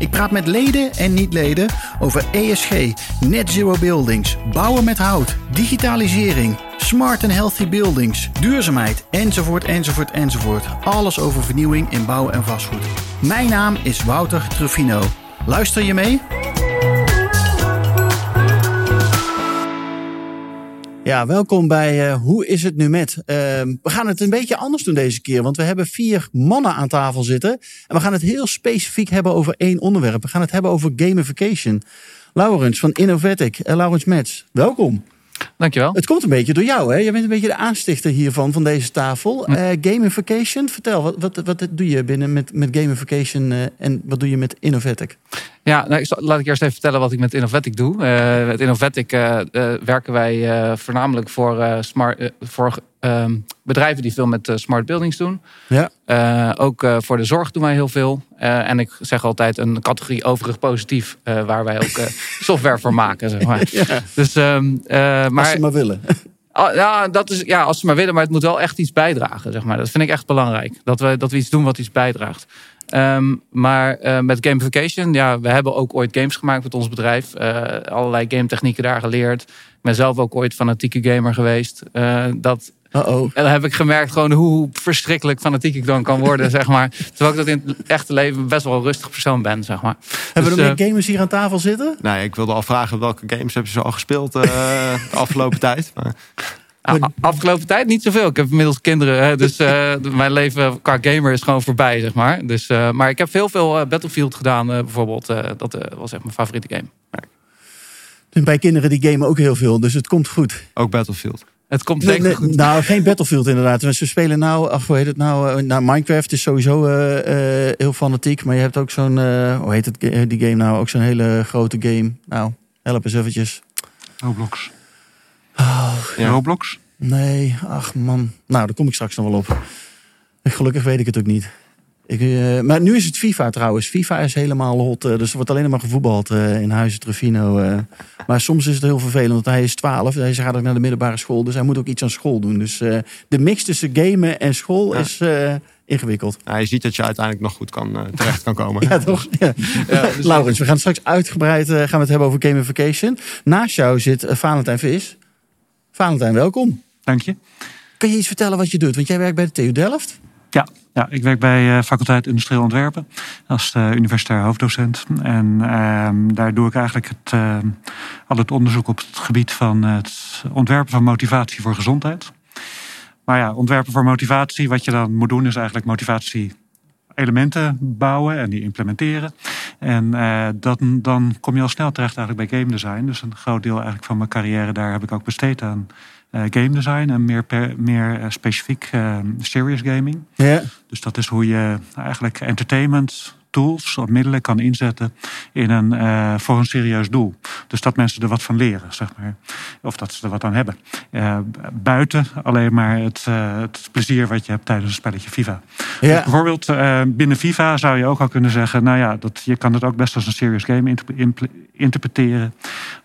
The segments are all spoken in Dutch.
Ik praat met leden en niet-leden over ESG, net zero buildings, bouwen met hout, digitalisering, smart and healthy buildings, duurzaamheid, enzovoort, enzovoort, enzovoort. Alles over vernieuwing in bouw en vastgoed. Mijn naam is Wouter Truffino. Luister je mee? Ja, welkom bij uh, Hoe is het nu met? Uh, we gaan het een beetje anders doen deze keer, want we hebben vier mannen aan tafel zitten. En we gaan het heel specifiek hebben over één onderwerp. We gaan het hebben over gamification. Laurens van Innovatic en Laurens Mets, welkom. Dankjewel. Het komt een beetje door jou, hè? Je bent een beetje de aanstichter hiervan, van deze tafel. Gamification, vertel, wat, wat, wat doe je binnen met, met gamification en wat doe je met Innovatic? Ja, nou, laat ik eerst even vertellen wat ik met Innovatic doe. Uh, met Innovatic werken wij voornamelijk voor, smart, voor ehm, bedrijven die veel met smart buildings doen. Ja. ook voor de zorg doen wij heel veel. en ik zeg altijd een categorie overig positief, waar wij ook software voor maken. Zeg maar. Ja. Dus, um, maar, Als ze maar willen. Ah, ja, dat is, ja, als ze maar willen, maar het moet wel echt iets bijdragen. Zeg maar. Dat vind ik echt belangrijk. Dat we, dat we iets doen wat iets bijdraagt. Um, maar uh, met gamification, ja, we hebben ook ooit games gemaakt met ons bedrijf. Uh, allerlei game technieken daar geleerd. Ik ben zelf ook ooit fanatieke gamer geweest. Uh, dat, Uh-oh. En dan heb ik gemerkt gewoon hoe verschrikkelijk fanatiek ik dan kan worden, zeg maar. Terwijl ik dat in het echte leven best wel een rustig persoon ben, zeg maar. Hebben dus, er meer gamers hier aan tafel zitten? Nee, ik wilde al vragen welke games heb je zo al gespeeld de afgelopen tijd. Maar... afgelopen tijd niet zoveel. Ik heb inmiddels kinderen, hè, dus uh, mijn leven qua gamer is gewoon voorbij, zeg maar. Dus, uh, maar ik heb veel, veel Battlefield gedaan, bijvoorbeeld. dat was echt mijn favoriete game. Dus bij kinderen die gamen ook heel veel, dus het komt goed. Ook Battlefield. Het komt zeker nee, goed. Nou, geen Battlefield inderdaad. We spelen nou, ach, hoe heet het nou? Nou, Minecraft is sowieso uh, uh, heel fanatiek. Maar je hebt ook zo'n, uh, hoe heet het, die game nou? Ook zo'n hele grote game. Nou, help eens eventjes. Roblox. Oh, ja. Roblox? Nee, ach man. Nou, daar kom ik straks nog wel op. Gelukkig weet ik het ook niet. Ik, uh, maar nu is het FIFA trouwens. FIFA is helemaal hot. Uh, dus er wordt alleen maar gevoetbald uh, in Huizen Trevino. maar soms is het heel vervelend, want hij is 12. Hij gaat ook naar de middelbare school. Dus hij moet ook iets aan school doen. Dus de mix tussen gamen en school ja. is ingewikkeld. Ja, je ziet dat je uiteindelijk nog goed kan, terecht kan komen. ja, toch? Ja. ja dus Laurens, we gaan straks uitgebreid gaan we het hebben over gamification. Naast jou zit Valentijn Vis. Valentijn, welkom. Dank je. Kan je iets vertellen wat je doet? Want jij werkt bij de TU Delft. Ja, ja, ik werk bij uh, faculteit Industrieel Ontwerpen als uh, universitair hoofddocent. En uh, daar doe ik eigenlijk het, uh, al het onderzoek op het gebied van het ontwerpen van motivatie voor gezondheid. Maar ja, ontwerpen voor motivatie, wat je dan moet doen, is eigenlijk motivatie elementen bouwen en die implementeren. En uh, dat, dan kom je al snel terecht eigenlijk bij game design. Dus een groot deel eigenlijk van mijn carrière daar heb ik ook besteed aan uh, game design en meer, per, meer uh, specifiek serious gaming. Ja. Dus dat is hoe je eigenlijk entertainment tools of middelen kan inzetten in een, uh, voor een serieus doel. Dus dat mensen er wat van leren, zeg maar. Of dat ze er wat aan hebben. Uh, buiten alleen maar het, uh, het, plezier wat je hebt tijdens een spelletje FIFA. Ja. Dus bijvoorbeeld binnen FIFA zou je ook al kunnen zeggen... nou ja, dat, je kan het ook best als een serious game interpreteren.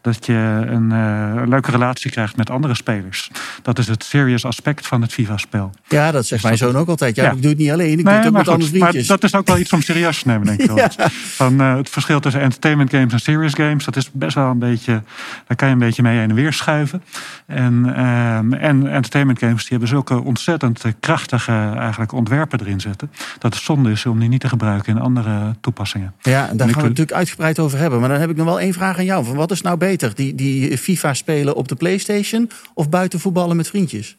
Dat je een leuke relatie krijgt met andere spelers. Dat is het serious aspect van het FIFA-spel. Ja, dat zegt dus mijn zoon ook altijd. Ja, ja, ik doe het niet alleen, ik nee, doe het ook met andere vriendjes. Maar dat is ook wel iets om serieus te nemen denk ik wel. Van, uh, het verschil tussen entertainment games en serious games, dat is best wel een beetje, daar kan je een beetje mee heen en weer schuiven. En, um, en entertainment games die hebben zulke ontzettend krachtige eigenlijk ontwerpen erin zitten, dat het zonde is om die niet te gebruiken in andere toepassingen. Ja, daar gaan we natuurlijk uitgebreid over hebben. Maar dan heb ik nog wel één vraag aan jou. Van wat is nou beter? Die, die FIFA spelen op de PlayStation of buiten voetballen met vriendjes?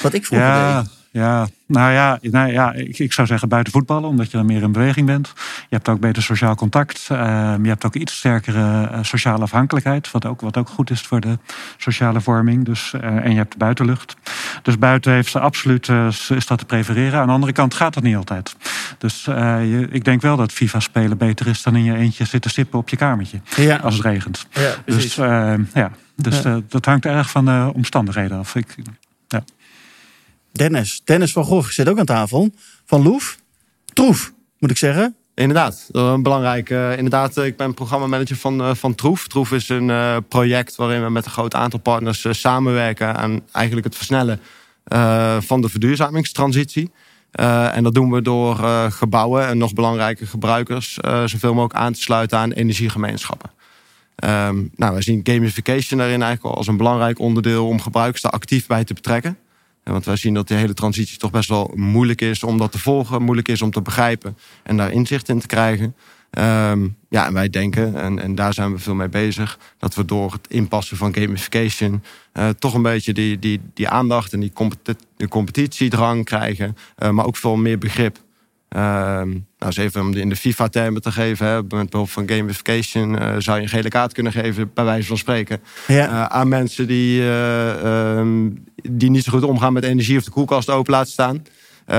Wat ik vroeger ja. deed. Ja, nou ja, nou ja ik, ik, zou zeggen buiten voetballen, omdat je dan meer in beweging bent. Je hebt ook beter sociaal contact. Uh, je hebt ook iets sterkere uh, sociale afhankelijkheid, wat ook, wat ook goed is voor de sociale vorming. Dus, uh, en je hebt de buitenlucht. Dus buiten heeft ze absoluut, eh, is dat te prefereren. Aan de andere kant gaat dat niet altijd. Dus je, ik denk wel dat FIFA spelen beter is dan in je eentje zitten stippen op je kamertje. Ja. Als het regent. Ja, dus ja, dus ja. dat hangt erg van de omstandigheden af. Ik. Dennis. Dennis van Gogh zit ook aan tafel. Van Loef. Troef, moet ik zeggen. Inderdaad, een belangrijk. Uh, inderdaad, ik ben programmamanager van, uh, van Troef. Troef is een project waarin we met een groot aantal partners samenwerken aan eigenlijk het versnellen van de verduurzamingstransitie. en dat doen we door gebouwen en nog belangrijke gebruikers zoveel mogelijk aan te sluiten aan energiegemeenschappen. Um, nou, we zien gamification daarin eigenlijk al als een belangrijk onderdeel om gebruikers daar actief bij te betrekken. Want wij zien dat die hele transitie toch best wel moeilijk is om dat te volgen, moeilijk is om te begrijpen en daar inzicht in te krijgen. Um, ja, en wij denken, en, en daar zijn we veel mee bezig, dat we door het inpassen van gamification uh, toch een beetje die, die, die aandacht en die, competitiedrang krijgen, uh, maar ook veel meer begrip. Ehm, nou, eens even om in de FIFA-termen te geven. Hè, met behulp van gamification uh, zou je een gele kaart kunnen geven, bij wijze van spreken. Ja. Uh, aan mensen die, uh, um, die niet zo goed omgaan met energie of de koelkast open laten staan.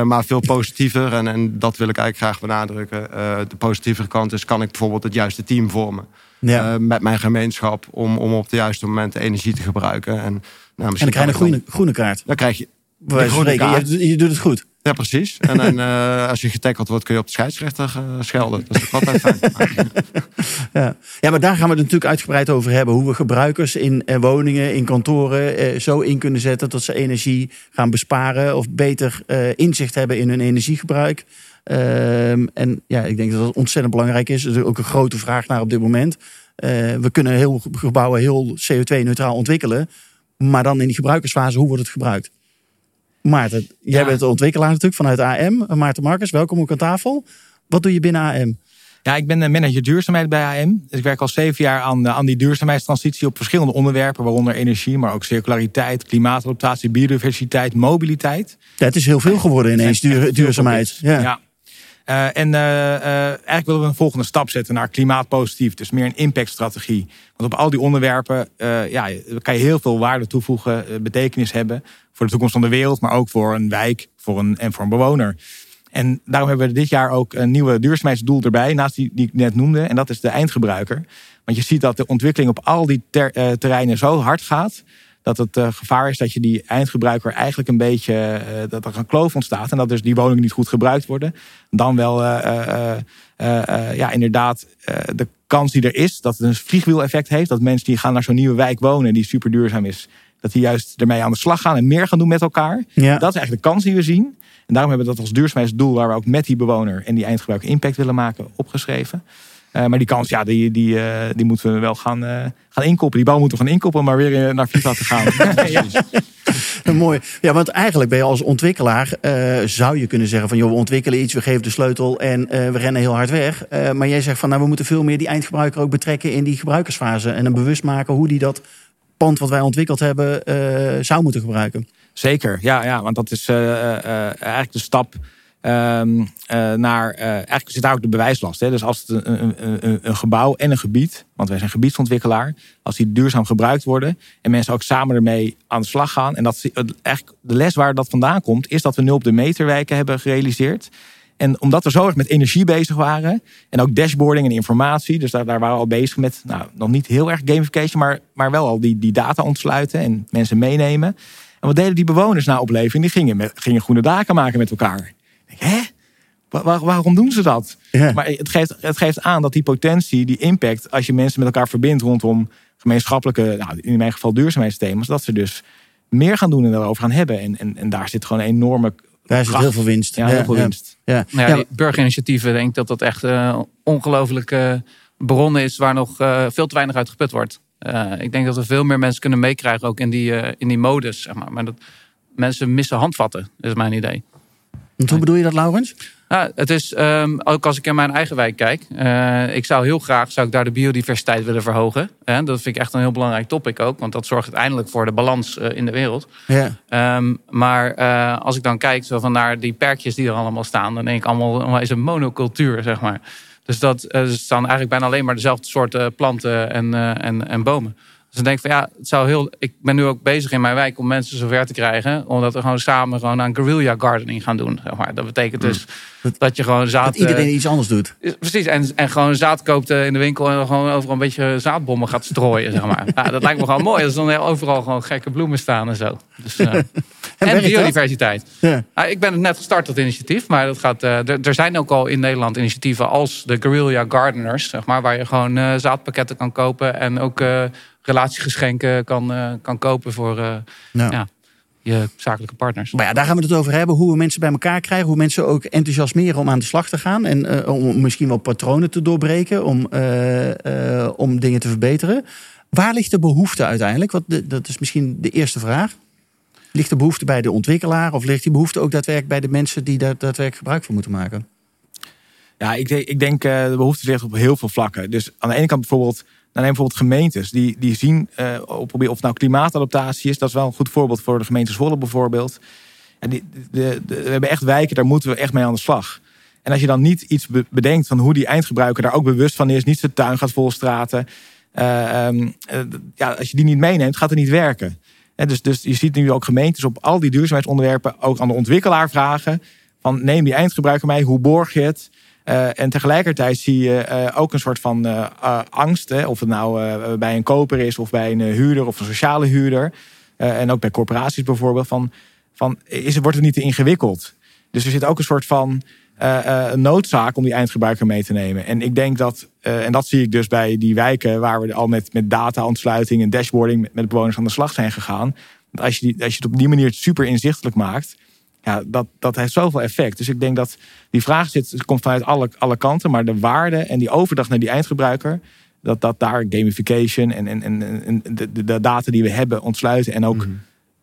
maar veel positiever, en, en dat wil ik eigenlijk graag benadrukken. de positievere kant is, kan ik bijvoorbeeld het juiste team vormen. Ja. met mijn gemeenschap om, om op de juiste momenten energie te gebruiken. En, nou, en dan krijg je een groene, groene kaart. Dan krijg je. Bij groene kaart. Je, je doet het goed. Ja, precies. En, en uh, als je getackeld wordt, kun je op de scheidsrechter uh, schelden. Dat is ook altijd fijn. ja. ja, maar daar gaan we het natuurlijk uitgebreid over hebben. Hoe we gebruikers in uh, woningen, in kantoren zo in kunnen zetten dat ze energie gaan besparen of beter inzicht hebben in hun energiegebruik. Ehm, en ja, ik denk dat dat ontzettend belangrijk is. Er is ook een grote vraag naar op dit moment. we kunnen heel gebouwen heel CO2-neutraal ontwikkelen. Maar dan in die gebruikersfase, hoe wordt het gebruikt? Maarten, jij bent de ontwikkelaar natuurlijk vanuit AM. Maarten Marcus, welkom ook aan tafel. Wat doe je binnen AM? Ja, ik ben manager duurzaamheid bij AM. Dus ik werk al zeven jaar aan, aan die duurzaamheidstransitie op verschillende onderwerpen, waaronder energie, maar ook circulariteit, klimaatadaptatie, biodiversiteit, mobiliteit. Het is heel veel geworden ineens, duur, duurzaamheid. Ja. ja. Uh, en uh, uh, eigenlijk willen we een volgende stap zetten naar klimaatpositief. Dus meer een impactstrategie. Want op al die onderwerpen ja, kan je heel veel waarde toevoegen, betekenis hebben voor de toekomst van de wereld, maar ook voor een wijk voor een, en voor een bewoner. En daarom hebben we dit jaar ook een nieuwe duurzaamheidsdoel erbij, naast die, die ik net noemde. En dat is de eindgebruiker. Want je ziet dat de ontwikkeling op al die ter, terreinen zo hard gaat. Dat het uh, gevaar is dat je die eindgebruiker eigenlijk een beetje. Uh, dat er een kloof ontstaat. En dat dus die woningen niet goed gebruikt worden. Dan wel, ja, inderdaad, de kans die er is dat het een vliegwiel-effect heeft. Dat mensen die gaan naar zo'n nieuwe wijk wonen die super duurzaam is dat die juist ermee aan de slag gaan en meer gaan doen met elkaar. Ja. Dat is eigenlijk de kans die we zien. En daarom hebben we dat als duurzaamheidsdoel, waar we ook met die bewoner en die eindgebruiker impact willen maken, opgeschreven. Uh, maar die kans, ja, die, die, uh, die moeten we wel gaan, uh, gaan inkoppelen. Die bal moeten we gaan inkoppelen, maar weer naar FIFA te gaan. ja. Mooi. Ja, want eigenlijk ben je als ontwikkelaar, zou je kunnen zeggen van, joh, we ontwikkelen iets, we geven de sleutel en we rennen heel hard weg. maar jij zegt van, nou, we moeten veel meer die eindgebruiker ook betrekken in die gebruikersfase en hem bewust maken hoe die dat pand wat wij ontwikkeld hebben uh, zou moeten gebruiken. Zeker, ja, ja want dat is uh, eigenlijk de stap um, naar. eigenlijk zit daar ook de bewijslast. Hè? Dus als het een, een, een, gebouw en een gebied, want wij zijn gebiedsontwikkelaar, als die duurzaam gebruikt worden en mensen ook samen ermee aan de slag gaan. En dat de les waar dat vandaan komt, is dat we nul op de meterwijken hebben gerealiseerd. En omdat we zo erg met energie bezig waren. En ook dashboarding en informatie. Dus daar, waren we al bezig met, nou, nog niet heel erg gamification. Maar, maar wel al die, die data ontsluiten en mensen meenemen. En wat deden die bewoners na opleving? Die gingen, gingen groene daken maken met elkaar. Hè? waarom doen ze dat? Maar het geeft, het geeft aan dat die potentie, die impact, als je mensen met elkaar verbindt rondom gemeenschappelijke, nou, in mijn geval duurzaamheidsthema's, dat ze dus meer gaan doen en daarover gaan hebben. En, en, en daar zit gewoon een enorme daar zit heel veel winst. Ja, heel veel winst. Ja. Nou ja, die burgerinitiatieven, denk ik dat dat echt uh, ongelooflijke bronnen is waar nog uh, veel te weinig uit geput wordt. Uh, ik denk dat we veel meer mensen kunnen meekrijgen, ook in die, in die modus. Zeg maar. maar dat mensen missen handvatten, is mijn idee. Hoe bedoel je dat, Laurens? Ja, het is, um, ook als ik in mijn eigen wijk kijk. Uh, ik zou heel graag zou ik daar de biodiversiteit willen verhogen. Uh, dat vind ik echt een heel belangrijk topic ook. Want dat zorgt uiteindelijk voor de balans uh, in de wereld. Ja. Um, maar eh, als ik dan kijk zo van naar die perkjes die er allemaal staan. Dan denk ik allemaal, is een monocultuur, zeg maar. Dus dat er staan eigenlijk bijna alleen maar dezelfde soorten planten en, en, en bomen. Dus dan denk ik van ja, het zou heel. Ik ben nu ook bezig in mijn wijk om mensen zover te krijgen. Omdat we gewoon samen gewoon aan guerrilla gardening gaan doen. Zeg maar. Dat betekent dus dat je gewoon zaad. Dat iedereen eh, iets anders doet. Precies, en, en gewoon zaad koopt eh, in de winkel en gewoon overal een beetje zaadbommen gaat strooien, zeg maar. Ja, dat lijkt me gewoon mooi. Als dan overal gewoon gekke bloemen staan en zo. Dus, eh, en biodiversiteit. Ja. Ik ben het net gestart, dat initiatief. Maar dat gaat, er, zijn ook al in Nederland initiatieven als de Guerrilla Gardeners. Zeg maar, waar je gewoon zaadpakketten kan kopen. En ook relatiegeschenken kan, eh, kan kopen voor eh, Nou. ja, je zakelijke partners. Maar ja, daar gaan we het over hebben. Hoe we mensen bij elkaar krijgen. Hoe mensen ook enthousiasmeren om aan de slag te gaan. En eh, om misschien wel patronen te doorbreken. Om, eh, eh, om dingen te verbeteren. Waar ligt de behoefte uiteindelijk? Want de- dat is misschien de eerste vraag. Ligt de behoefte bij de ontwikkelaar? Of ligt die behoefte ook daadwerkelijk bij de mensen die daar daadwerkelijk gebruik van moeten maken? Ja, ik denk, ik denk eh, de behoefte ligt op heel veel vlakken. Dus aan de ene kant bijvoorbeeld, nou neem bijvoorbeeld gemeentes die, die zien, op, of het nou klimaatadaptatie is, dat is wel een goed voorbeeld voor de gemeente Zwolle bijvoorbeeld. En die, de, we hebben echt wijken, daar moeten we echt mee aan de slag. En als je dan niet iets be- bedenkt van hoe die eindgebruiker daar ook bewust van is, niet zijn tuin gaat volstraten. eh, ehm, eh, ja, als je die niet meeneemt, gaat het niet werken. Dus, dus je ziet nu ook gemeentes op al die duurzaamheidsonderwerpen ook aan de ontwikkelaar vragen: van neem die eindgebruiker mee, hoe borg je het? Eh, en tegelijkertijd zie je eh, ook een soort van eh, angst. Of het nou bij een koper is of bij een huurder of een sociale huurder. En ook bij corporaties bijvoorbeeld. Van, van, is, wordt het niet te ingewikkeld? Dus er zit ook een soort van noodzaak om die eindgebruiker mee te nemen. En ik denk dat, en dat zie ik dus bij die wijken waar we al met, met data-ontsluiting en dashboarding met, bewoners aan de slag zijn gegaan. Als je, die, als je het op die manier super inzichtelijk maakt, ja, dat, dat heeft zoveel effect. Dus ik denk dat die vraag zit, komt vanuit alle, alle kanten, maar de waarde en die overdracht naar die eindgebruiker, dat, dat daar gamification en, en, en, en de, de- data die we hebben ontsluiten en ook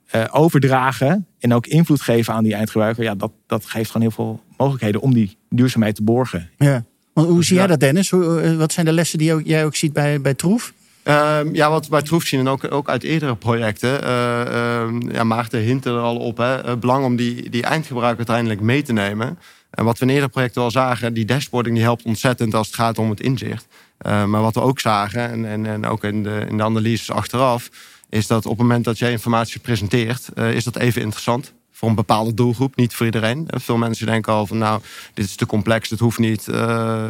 eh, overdragen en ook invloed geven aan die eindgebruiker, ja, dat, dat geeft gewoon heel veel mogelijkheden om die duurzaamheid te borgen. Ja. Want hoe zie jij dat, Dennis? Hoe, eh, wat zijn de lessen die jij ook ziet bij, bij Troef? Ehm, ja, wat Troef zien en ook, ook uit eerdere projecten. eh ehm, ja, Maarten hint er al op. Hè, belang om die, die eindgebruiker uiteindelijk mee te nemen. En wat we in eerdere projecten al zagen, die dashboarding die helpt ontzettend als het gaat om het inzicht. Eh, maar wat we ook zagen, en, en, ook in de, in de analyses achteraf, is dat op het moment dat jij informatie presenteert, eh, is dat even interessant. Voor een bepaalde doelgroep, niet voor iedereen. Eh, Veel mensen denken al van nou, dit is te complex, dit hoeft niet.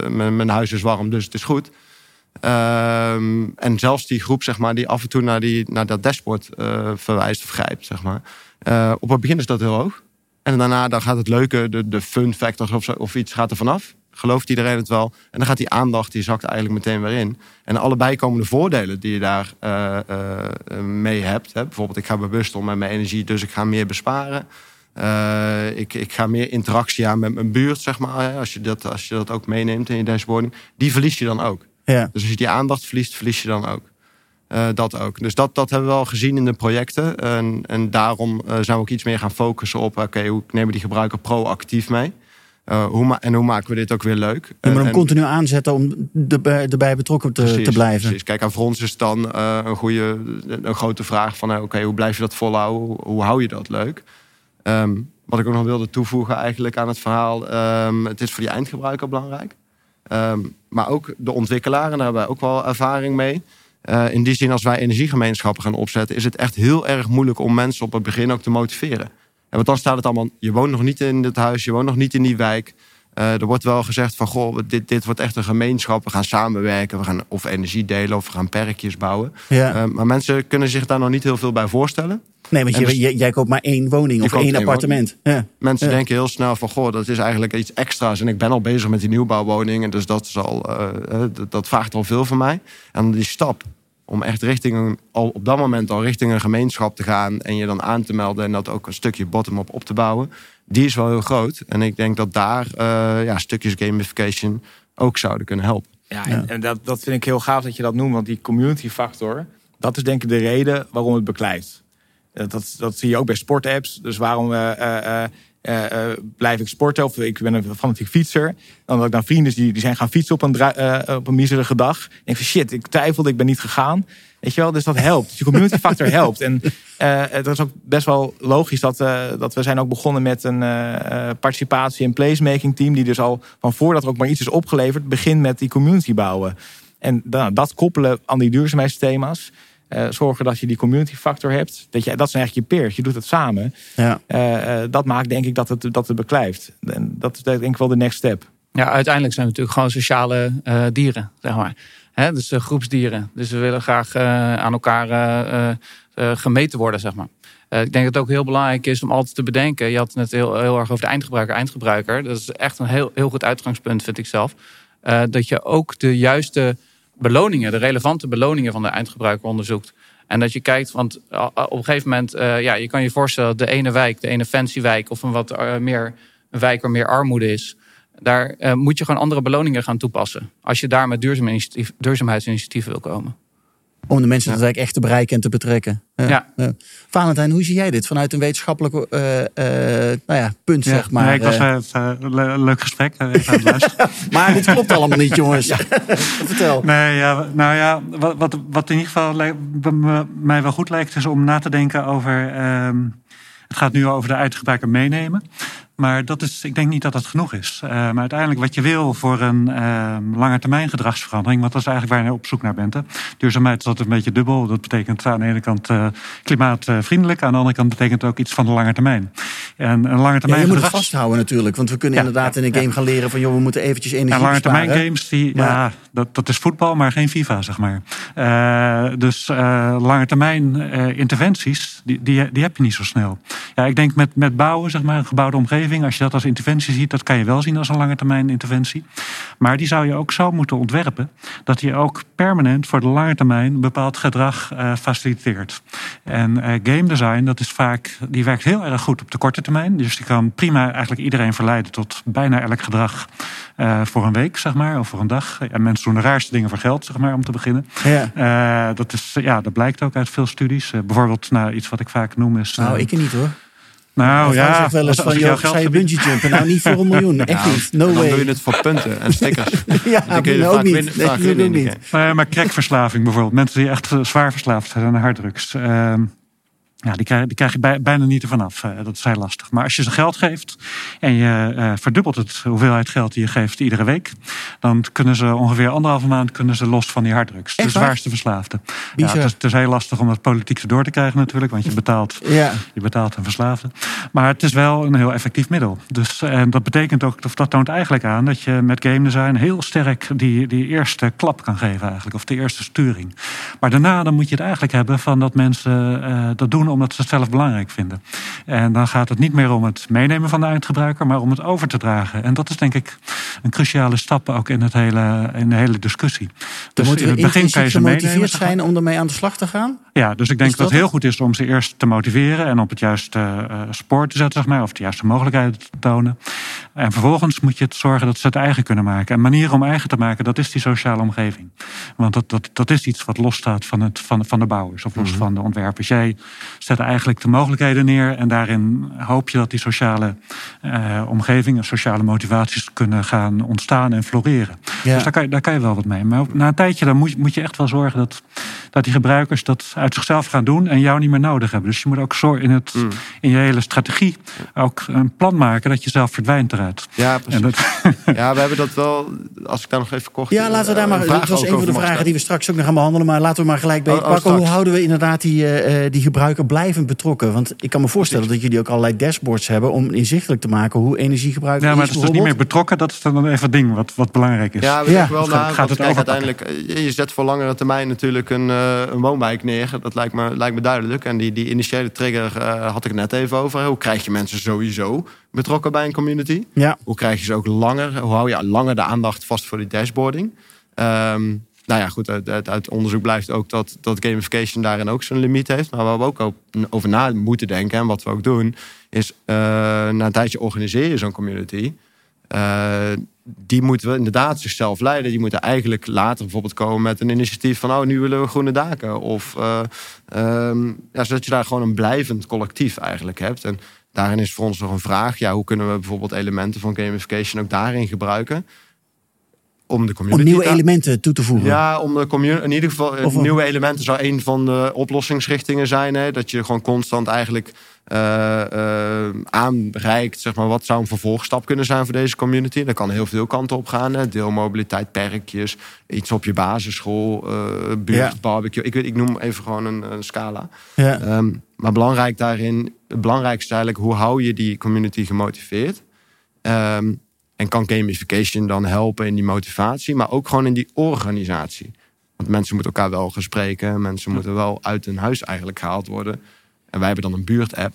mijn huis is warm, dus het is goed. Ehm, en zelfs die groep, zeg maar, die af en toe naar, die, naar dat dashboard eh, verwijst of grijpt, zeg maar. Eh, op het begin is dat heel hoog. En daarna dan gaat het leuke, de, de fun factor of, of iets gaat er vanaf. Gelooft iedereen het wel? En dan gaat die aandacht, die zakt eigenlijk meteen weer in. En allebei komen de voordelen die je daar eh, mee hebt. Hè. Bijvoorbeeld, ik ga bewust om met mijn energie, dus ik ga meer besparen. Ik, ik ga meer interactie aan met mijn buurt, zeg maar. Als je dat, als je dat ook meeneemt in je dashboarding. Die verlies je dan ook. Ja. Dus als je die aandacht verliest, verlies je dan ook. Eh, dat ook. Dus dat, dat hebben we wel gezien in de projecten. En, en daarom eh, zijn we ook iets meer gaan focussen op... oké, hoe nemen we die gebruiker proactief mee? Eh, hoe en hoe maken we dit ook weer leuk? En- hem en- continu aanzetten om erbij, erbij betrokken te, Precies, te blijven. Precies. Kijk, en voor ons is het dan een, goede, een grote vraag van... oké, hoe blijf je dat volhouden? Hoe, hoe hou je dat leuk? Ehm, wat ik ook nog wilde toevoegen eigenlijk aan het verhaal... ehm, het is voor die eindgebruiker belangrijk. Ehm, maar ook de ontwikkelaar, en daar hebben wij ook wel ervaring mee... Eh, in die zin, als wij energiegemeenschappen gaan opzetten... is het echt heel erg moeilijk om mensen op het begin ook te motiveren. En want dan staat het allemaal... je woont nog niet in dit huis, je woont nog niet in die wijk... Eh, er wordt wel gezegd van, goh, dit, dit wordt echt een gemeenschap. We gaan samenwerken, we gaan of energie delen of we gaan perkjes bouwen. Ja. Eh, maar mensen kunnen zich daar nog niet heel veel bij voorstellen. nee, want en je, dus- jij- jij koopt maar één woning of één appartement. Ja. Mensen Ja. denken heel snel van, goh, dat is eigenlijk iets extra's. En ik ben al bezig met die nieuwbouwwoningen, dus dat, is al, eh, dat, dat vraagt al veel van mij. En die stap om echt richting een, al op dat moment al richting een gemeenschap te gaan... en je dan aan te melden en dat ook een stukje bottom-up op te bouwen... die is wel heel groot. En ik denk dat daar eh, ja, stukjes gamification ook zouden kunnen helpen. Ja, en, en dat, dat vind ik heel gaaf dat je dat noemt, want die community factor, dat is denk ik de reden waarom het beklijft. Eh, Dat, dat zie je ook bij sportapps. Dus waarom eh, eh, eh, eh, blijf ik sporten? Of ik ben een fanatiek fietser. Dan dat ik dan vrienden die, die zijn gaan fietsen op een, eh, op een miserige dag. En ik van shit, ik twijfelde, ik ben niet gegaan. Weet je wel, dus dat helpt. Dus die community factor helpt. En het is ook best wel logisch dat, dat we zijn ook begonnen met een participatie- en placemaking team. Die dus al van voordat er ook maar iets is opgeleverd, begint met die community bouwen. En nou, dat koppelen aan die duurzaamheidsthema's. Eh, zorgen dat je die community factor hebt. Dat, je, dat zijn eigenlijk je peers. Je doet het samen. Ja. Eh, eh, dat maakt denk ik dat het, dat het beklijft. En dat is denk ik wel de next step. Ja, uiteindelijk zijn we natuurlijk gewoon sociale eh, dieren, zeg maar. Hè, dus groepsdieren. Dus we willen graag eh, aan elkaar eh, eh, eh, gemeten worden, zeg maar. Eh, ik denk dat het ook heel belangrijk is om altijd te bedenken. Je had het net heel, heel erg over de eindgebruiker, eindgebruiker. Dat is echt een heel, heel goed uitgangspunt, vind ik zelf. Eh, dat je ook de juiste beloningen, de relevante beloningen van de eindgebruiker onderzoekt. En dat je kijkt, want eh, op een gegeven moment, eh, ja, je kan je voorstellen, de ene wijk, de ene fancy of een wat eh, meer een wijk waar meer armoede is. Daar moet je gewoon andere beloningen gaan toepassen. Als je daar met duurzaamheidsinitiatieven wil komen. Om de mensen dat echt te bereiken en te betrekken. Ja. Valentijn, hoe zie jij dit vanuit een wetenschappelijk eh, eh, nou ja, punt, zeg maar? Nee, ik was, eh. eh, le- leuk gesprek. maar dit klopt allemaal niet, jongens. Vertel. Nee, ja, nou ja, wat, wat, wat in ieder geval mij wel goed lijkt, is om na te denken over. ehm, het gaat nu over de uitgebruiker meenemen. Maar dat is, ik denk niet dat dat genoeg is. Eh, maar uiteindelijk wat je wil voor een ehm lange termijn gedragsverandering, want dat is eigenlijk waar je op zoek naar bent. Hè. Duurzaamheid is altijd een beetje dubbel. Dat betekent aan de ene kant eh, klimaatvriendelijk, aan de andere kant betekent het ook iets van de lange termijn. En een lange Ja, termijn je moet het vasthouden natuurlijk. Want we kunnen Ja, inderdaad in een game gaan leren van... joh, we moeten eventjes energie Ja, lange termijn games, die, Maar- ja, dat, dat is voetbal, maar geen FIFA, zeg maar. Eh, dus lange termijn interventies, die, die, die heb je niet zo snel. Ja, ik denk met, met bouwen, zeg maar, een gebouwde omgeving, als je dat als interventie ziet, dat kan je wel zien als een lange termijn interventie. Maar die zou je ook zo moeten ontwerpen dat die ook permanent voor de lange termijn bepaald gedrag eh, faciliteert. En eh, game design, dat is vaak, die werkt heel erg goed op de korte termijn. Dus die kan prima eigenlijk iedereen verleiden tot bijna elk gedrag eh, voor een week, zeg maar, of voor een dag. En mensen doen de raarste dingen voor geld, zeg maar, om te beginnen. Ja. Dat, is, ja, dat blijkt ook uit veel studies. Bijvoorbeeld, nou, iets wat ik vaak noem is. Nou, ik niet hoor. Nou ja, zegt wel eens als- van, joh, zou je bungee jumpen? Nou, niet voor een miljoen. Echt niet. No dan way. doe je het voor punten en stickers. ja, Dan kun je ook vaak niet. winnen- dat doe ik niet. Nee, maar crackverslaving bijvoorbeeld. Mensen die echt zwaar verslaafd zijn aan harddrugs. Ehm, ja, die krijg, die krijg je bij- bijna niet ervan af. Eh, dat is heel lastig. Maar als je ze geld geeft en je eh, verdubbelt het hoeveelheid geld die je geeft iedere week, dan kunnen ze ongeveer anderhalve maand kunnen ze los van die harddrugs. De Echt waar? zwaarste verslaafden. Ja, het, is, het is heel lastig om dat politiek erdoor te krijgen natuurlijk, want je betaalt Ja. je betaalt een verslaafde. Maar het is wel een heel effectief middel. Dus, en dat betekent ook, of dat toont eigenlijk aan dat je met game design heel sterk die, die eerste klap kan geven eigenlijk. Of de eerste sturing. Maar daarna dan moet je het eigenlijk hebben van dat mensen eh, dat doen omdat ze het zelf belangrijk vinden. En dan gaat het niet meer om het meenemen van de eindgebruiker, maar om het over te dragen. En dat is denk ik een cruciale stap ook in, het hele, in de hele discussie. Dan Dus moeten in het begin kan je ze meenemen. zijn om ermee aan de slag te gaan? Ja, dus ik denk dat dat het heel goed is om ze eerst te motiveren en op het juiste eh, spoor te zetten, zeg maar, of de juiste mogelijkheden te tonen. En vervolgens moet je het zorgen dat ze het eigen kunnen maken. En manieren om eigen te maken, dat is die sociale omgeving. Want dat, dat, dat is iets wat losstaat van, het, van, van de bouwers of los Mhm. van de ontwerpers. Jij zet eigenlijk de mogelijkheden neer en daarin hoop je dat die sociale eh, omgeving en sociale motivaties kunnen gaan ontstaan en floreren. Ja. Dus daar kan, je, daar kan je wel wat mee. Maar na een tijdje dan moet, je- moet je echt wel zorgen dat, dat die gebruikers dat uit zichzelf gaan doen en jou niet meer nodig hebben. Dus je moet ook zorgen in, het, Mm. in je hele strategie ook een plan maken dat je zelf verdwijnt eruit. Ja, precies. Dat, Ja, we hebben dat wel, als ik daar nog even kort... Ja, laten we daar eh, maar. een Dat was een van de vragen die we straks ook nog gaan behandelen. Maar laten we maar gelijk bij Oh, oh, pakken. Hoe houden we inderdaad die, eh, eh, die gebruiker blijvend betrokken? Want ik kan me voorstellen dat jullie ook allerlei dashboards hebben om inzichtelijk te maken hoe energiegebruik ja, maar is. het is dus niet meer betrokken. Dat is dan even het ding wat, wat belangrijk is. Ja, we Ja. wel Gaat- na. gaat het kijk, uiteindelijk, eh, je zet voor langere termijn natuurlijk een, eh, een woonwijk neer. Dat lijkt me, lijkt me duidelijk. En die, die initiële trigger eh, had ik het net even over. Hoe krijg je mensen sowieso betrokken bij een community? Ja, Hoe krijg je ze ook langer? Hoe hou je langer de aandacht vast voor die dashboarding? Ehm, nou ja, goed, uit, onderzoek blijft ook dat, dat gamification daarin ook zijn limiet heeft. Maar waar we ook over na moeten denken en wat we ook doen, is eh, na een tijdje organiseer je zo'n community. Eh, die moeten we inderdaad zichzelf leiden. Die moeten eigenlijk later bijvoorbeeld komen met een initiatief van... oh, nu willen we groene daken. Of, eh, ehm, ja, zodat je daar gewoon een blijvend collectief eigenlijk hebt. En daarin is voor ons nog een vraag... Ja, hoe kunnen we bijvoorbeeld elementen van gamification ook daarin gebruiken... om de community Om nieuwe te- elementen toe te voegen. Ja, om de community. In ieder geval, eh, Of nieuwe elementen zou een van de oplossingsrichtingen zijn. Hè? Dat je gewoon constant eigenlijk eh, aanreikt. Zeg maar, wat zou een vervolgstap kunnen zijn voor deze community? Dat kan heel veel kanten op gaan. Hè? Deelmobiliteit, perkjes, iets op je basisschool, eh buurt, Ja. barbecue. Ik, weet, ik noem even gewoon een, een scala. Ja. Ehm, maar belangrijk daarin, het belangrijkste is eigenlijk hoe hou je die community gemotiveerd. Ehm, en kan gamification dan helpen in die motivatie, maar ook gewoon in die organisatie. Want mensen moeten elkaar wel gaan spreken, mensen moeten wel uit hun huis eigenlijk gehaald worden. En wij hebben dan een buurt-app.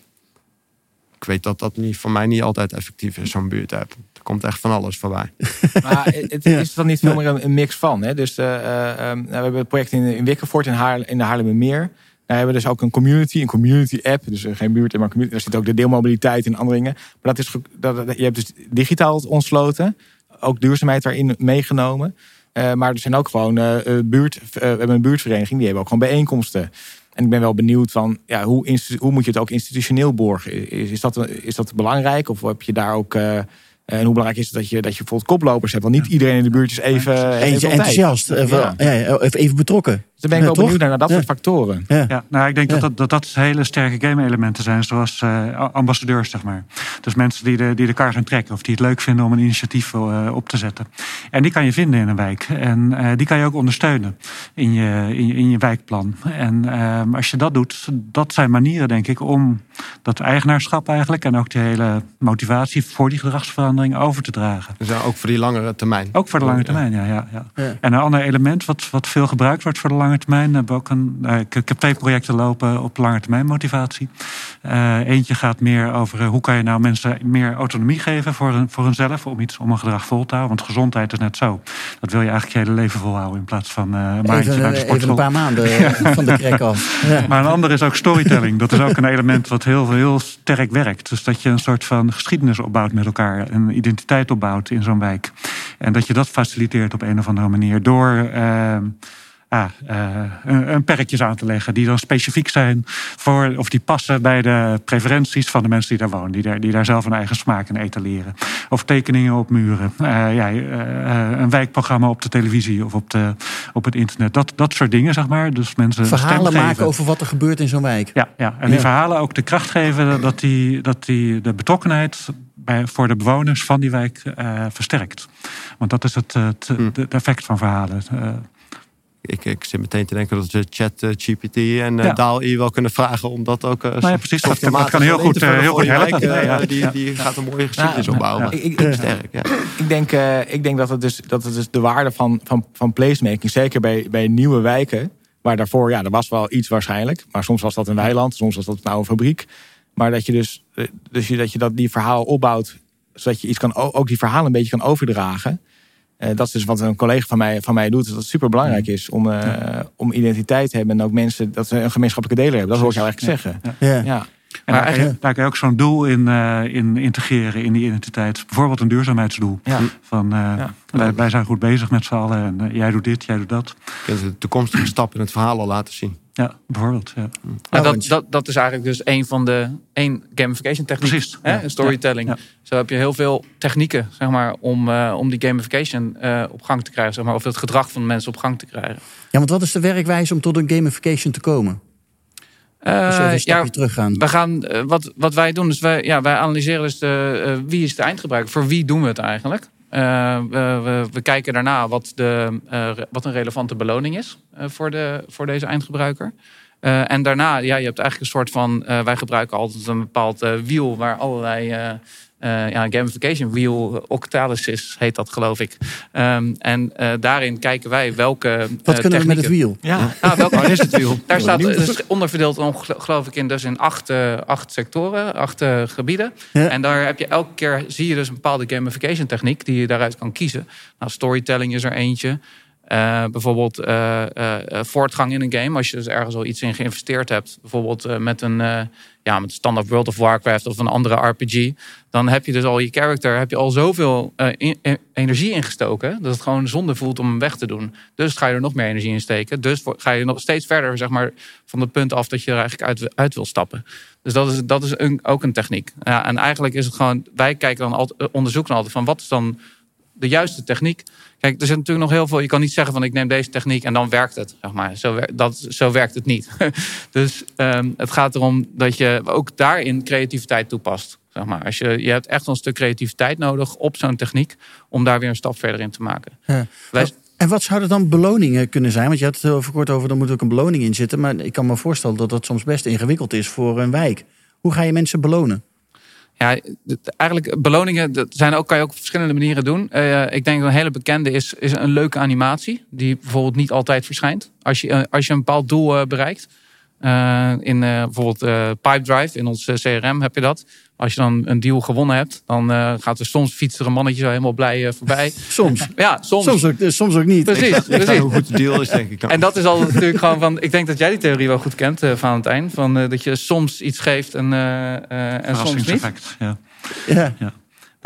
Ik weet dat dat niet, voor mij niet altijd effectief is, zo'n buurt-app. Er komt echt van alles voorbij. Maar het is dan niet veel meer een, mix van. Hè? Dus eh, eh, ehm, nou, we hebben het project in, in Wikkervoort in, in de Haarlemmermeer. Daar hebben we dus ook een community, een community app. Dus eh, geen buurt, maar community. Daar zit ook de deelmobiliteit en andere dingen. Maar dat is, dat, je hebt dus digitaal ontsloten. Ook duurzaamheid daarin meegenomen. Eh, maar er zijn ook gewoon eh, buurt, we hebben een buurtvereniging, die hebben ook gewoon bijeenkomsten. En ik ben wel benieuwd van, ja, hoe, hoe moet je het ook institutioneel borgen? Is, is, dat, is dat belangrijk? Of heb je daar ook... en hoe belangrijk is het dat je, dat je bijvoorbeeld koplopers hebt? Want niet iedereen in de buurt is even, enthousiast. Even, Ja. ja. even betrokken. Dus dan ben ik Ja, wel toch? benieuwd naar, dat Ja. soort factoren. Ja. Ja, nou, ik denk Ja. dat, dat, dat dat hele sterke game-elementen zijn, zoals eh, ambassadeurs, zeg maar. Dus mensen die de, die de kar gaan trekken of die het leuk vinden om een initiatief eh, op te zetten. En die kan je vinden in een wijk. En eh, die kan je ook ondersteunen in je, in je, in je wijkplan. En ehm, als je dat doet, dat zijn manieren, denk ik, om dat eigenaarschap eigenlijk en ook de hele motivatie voor die gedragsverandering over te dragen. Dus ja, ook voor die langere termijn. Ook voor de lange termijn, ja. ja, ja. Ja. En een ander element wat, wat veel gebruikt wordt voor de lange termijn. Hebben we ook een, ik, ik heb twee projecten lopen op lange termijn motivatie. Eh, eentje gaat meer over eh, hoe kan je nou mensen meer autonomie geven voor, hun, voor hunzelf. Om iets om een gedrag vol te houden. Want gezondheid is net zo. Dat wil je eigenlijk je hele leven volhouden in plaats van eh, een maandje Even, naar de even een paar maanden van de krek af. Ja. Maar een ander is ook storytelling. Dat is ook een element wat heel, heel sterk werkt. Dus dat je een soort van geschiedenis opbouwt met elkaar. Een identiteit opbouwt in zo'n wijk. En dat je dat faciliteert op een of andere manier. Door ah, eh, een, een perkjes aan te leggen. Die dan specifiek zijn voor. Of die passen bij de preferenties van de mensen die daar wonen. Die daar, die daar zelf een eigen smaak in etaleren. Of tekeningen op muren. Eh, ja, eh, een wijkprogramma op de televisie of op, de, op het internet. Dat, dat soort dingen, zeg maar. Dus mensen Verhalen maken geven. over wat er gebeurt in zo'n wijk. Ja, ja. en die Ja. verhalen ook de kracht geven dat die, dat die de betrokkenheid bij, voor de bewoners van die wijk eh, versterkt. Want dat is het, het, Hm. het effect van verhalen. Ik, ik zit meteen te denken dat we chat eh, GPT en eh Ja. DAL-I wel kunnen vragen om dat ook. eh, ja, precies. Dat- kan heel goed, heel goed die helpen. Ja, die, die gaat een mooie geschiedenis opbouwen. Ik, ik, Sterk, ja. ik denk, ik denk dat, het dus, dat het dus de waarde van, van, van placemaking, zeker bij, bij nieuwe wijken, waar daarvoor, ja, er was wel iets waarschijnlijk, maar soms was dat een weiland, soms was dat nou een fabriek. Maar dat je dus, dus je, dat, je dat die verhaal opbouwt, zodat je iets kan, ook die verhalen een beetje kan overdragen. Eh, dat is dus wat een collega van mij, van mij doet. Dat het super belangrijk is om, eh, om identiteit te hebben. En ook mensen dat ze een gemeenschappelijke deler hebben. Dat hoor ik jou eigenlijk zeggen. Ja. Ja. En Maar daar, kan je, daar kan je ook zo'n doel in, eh, in integreren in die identiteit. Bijvoorbeeld een duurzaamheidsdoel. Ja. Van, eh, Ja. wij, wij zijn goed bezig met z'n allen. En, eh, jij doet dit, jij doet dat. Je kunt de toekomstige stap in het verhaal al laten zien. Ja, bijvoorbeeld. Ja. Nou, dat, dat, dat is eigenlijk dus een van de één gamification techniek. Precies, Hè? ja. Storytelling. Ja, ja. Zo heb je heel veel technieken zeg maar, om, eh, om die gamification eh, op gang te krijgen. Zeg maar, of het gedrag van mensen op gang te krijgen. ja, want wat is de werkwijze om tot een gamification te komen? Eh, Als we even een stapje ja, teruggaan. we gaan, eh, wat, wat wij doen, is wij, ja, wij analyseren dus de, eh, wie is de eindgebruiker. Voor wie doen we het eigenlijk? We, we, we kijken daarna wat, de, wat een relevante beloning is voor, de, voor deze eindgebruiker. En daarna, ja, je hebt eigenlijk een soort van. wij gebruiken altijd een bepaald wiel waar allerlei. Eh, ja, gamification wheel, Octalysis heet dat, geloof ik. Ehm, en eh, daarin kijken wij welke. Wat eh, kunnen we met het wiel? Ja. welke Waar is het wiel? Daar staat is onderverdeeld, geloof ik, in, dus in acht, acht sectoren, acht gebieden. Ja. En daar heb je elke keer zie je dus een bepaalde gamification techniek die je daaruit kan kiezen. Nou, storytelling is er eentje. Eh, bijvoorbeeld eh, eh, voortgang in een game. Als je dus ergens al iets in geïnvesteerd hebt. Bijvoorbeeld met een ja, met standaard World of Warcraft of een andere RPG. Dan heb je dus al je character, heb je al zoveel in- energie ingestoken. Dat het gewoon zonde voelt om hem weg te doen. Dus ga je er nog meer energie in steken. Dus ga je nog steeds verder zeg maar, van het punt af dat je er eigenlijk uit, uit wil stappen. Dus dat is, dat is ook een techniek. Ja, en eigenlijk is het gewoon, wij kijken dan altijd, onderzoeken altijd van wat is dan de juiste techniek. Kijk, er zit natuurlijk nog heel veel. Je kan niet zeggen van ik neem deze techniek en dan werkt het. Zeg maar. zo, dat, zo werkt het niet. dus um, het gaat erom dat je ook daarin creativiteit toepast. Zeg maar. Als je, je hebt echt een stuk creativiteit nodig op zo'n techniek om daar weer een stap verder in te maken. Ja. Wij, en wat zouden dan beloningen kunnen zijn? Want je had het heel kort over, er moet ook een beloning in zitten. Maar ik kan me voorstellen dat dat soms best ingewikkeld is voor een wijk. Hoe ga je mensen belonen? Ja, eigenlijk beloningen dat zijn ook, kan je ook op verschillende manieren doen. Uh, ik denk dat een hele bekende is, is een leuke animatie. Die bijvoorbeeld niet altijd verschijnt. Als je, uh, als je een bepaald doel uh, bereikt. in bijvoorbeeld Pipedrive, in ons CRM heb je dat. Als je dan een deal gewonnen hebt, dan uh, gaat er soms fietsen een mannetje zo helemaal blij uh, voorbij. Soms. Ja, soms. Soms ook, soms ook niet. Precies. precies. Hoe goed de deal is, denk ik. En dat is al natuurlijk gewoon van. Ik denk dat jij die theorie wel goed kent, uh, Valentijn. Van dat je soms iets geeft en, en soms niet. Ja. Ja. ja.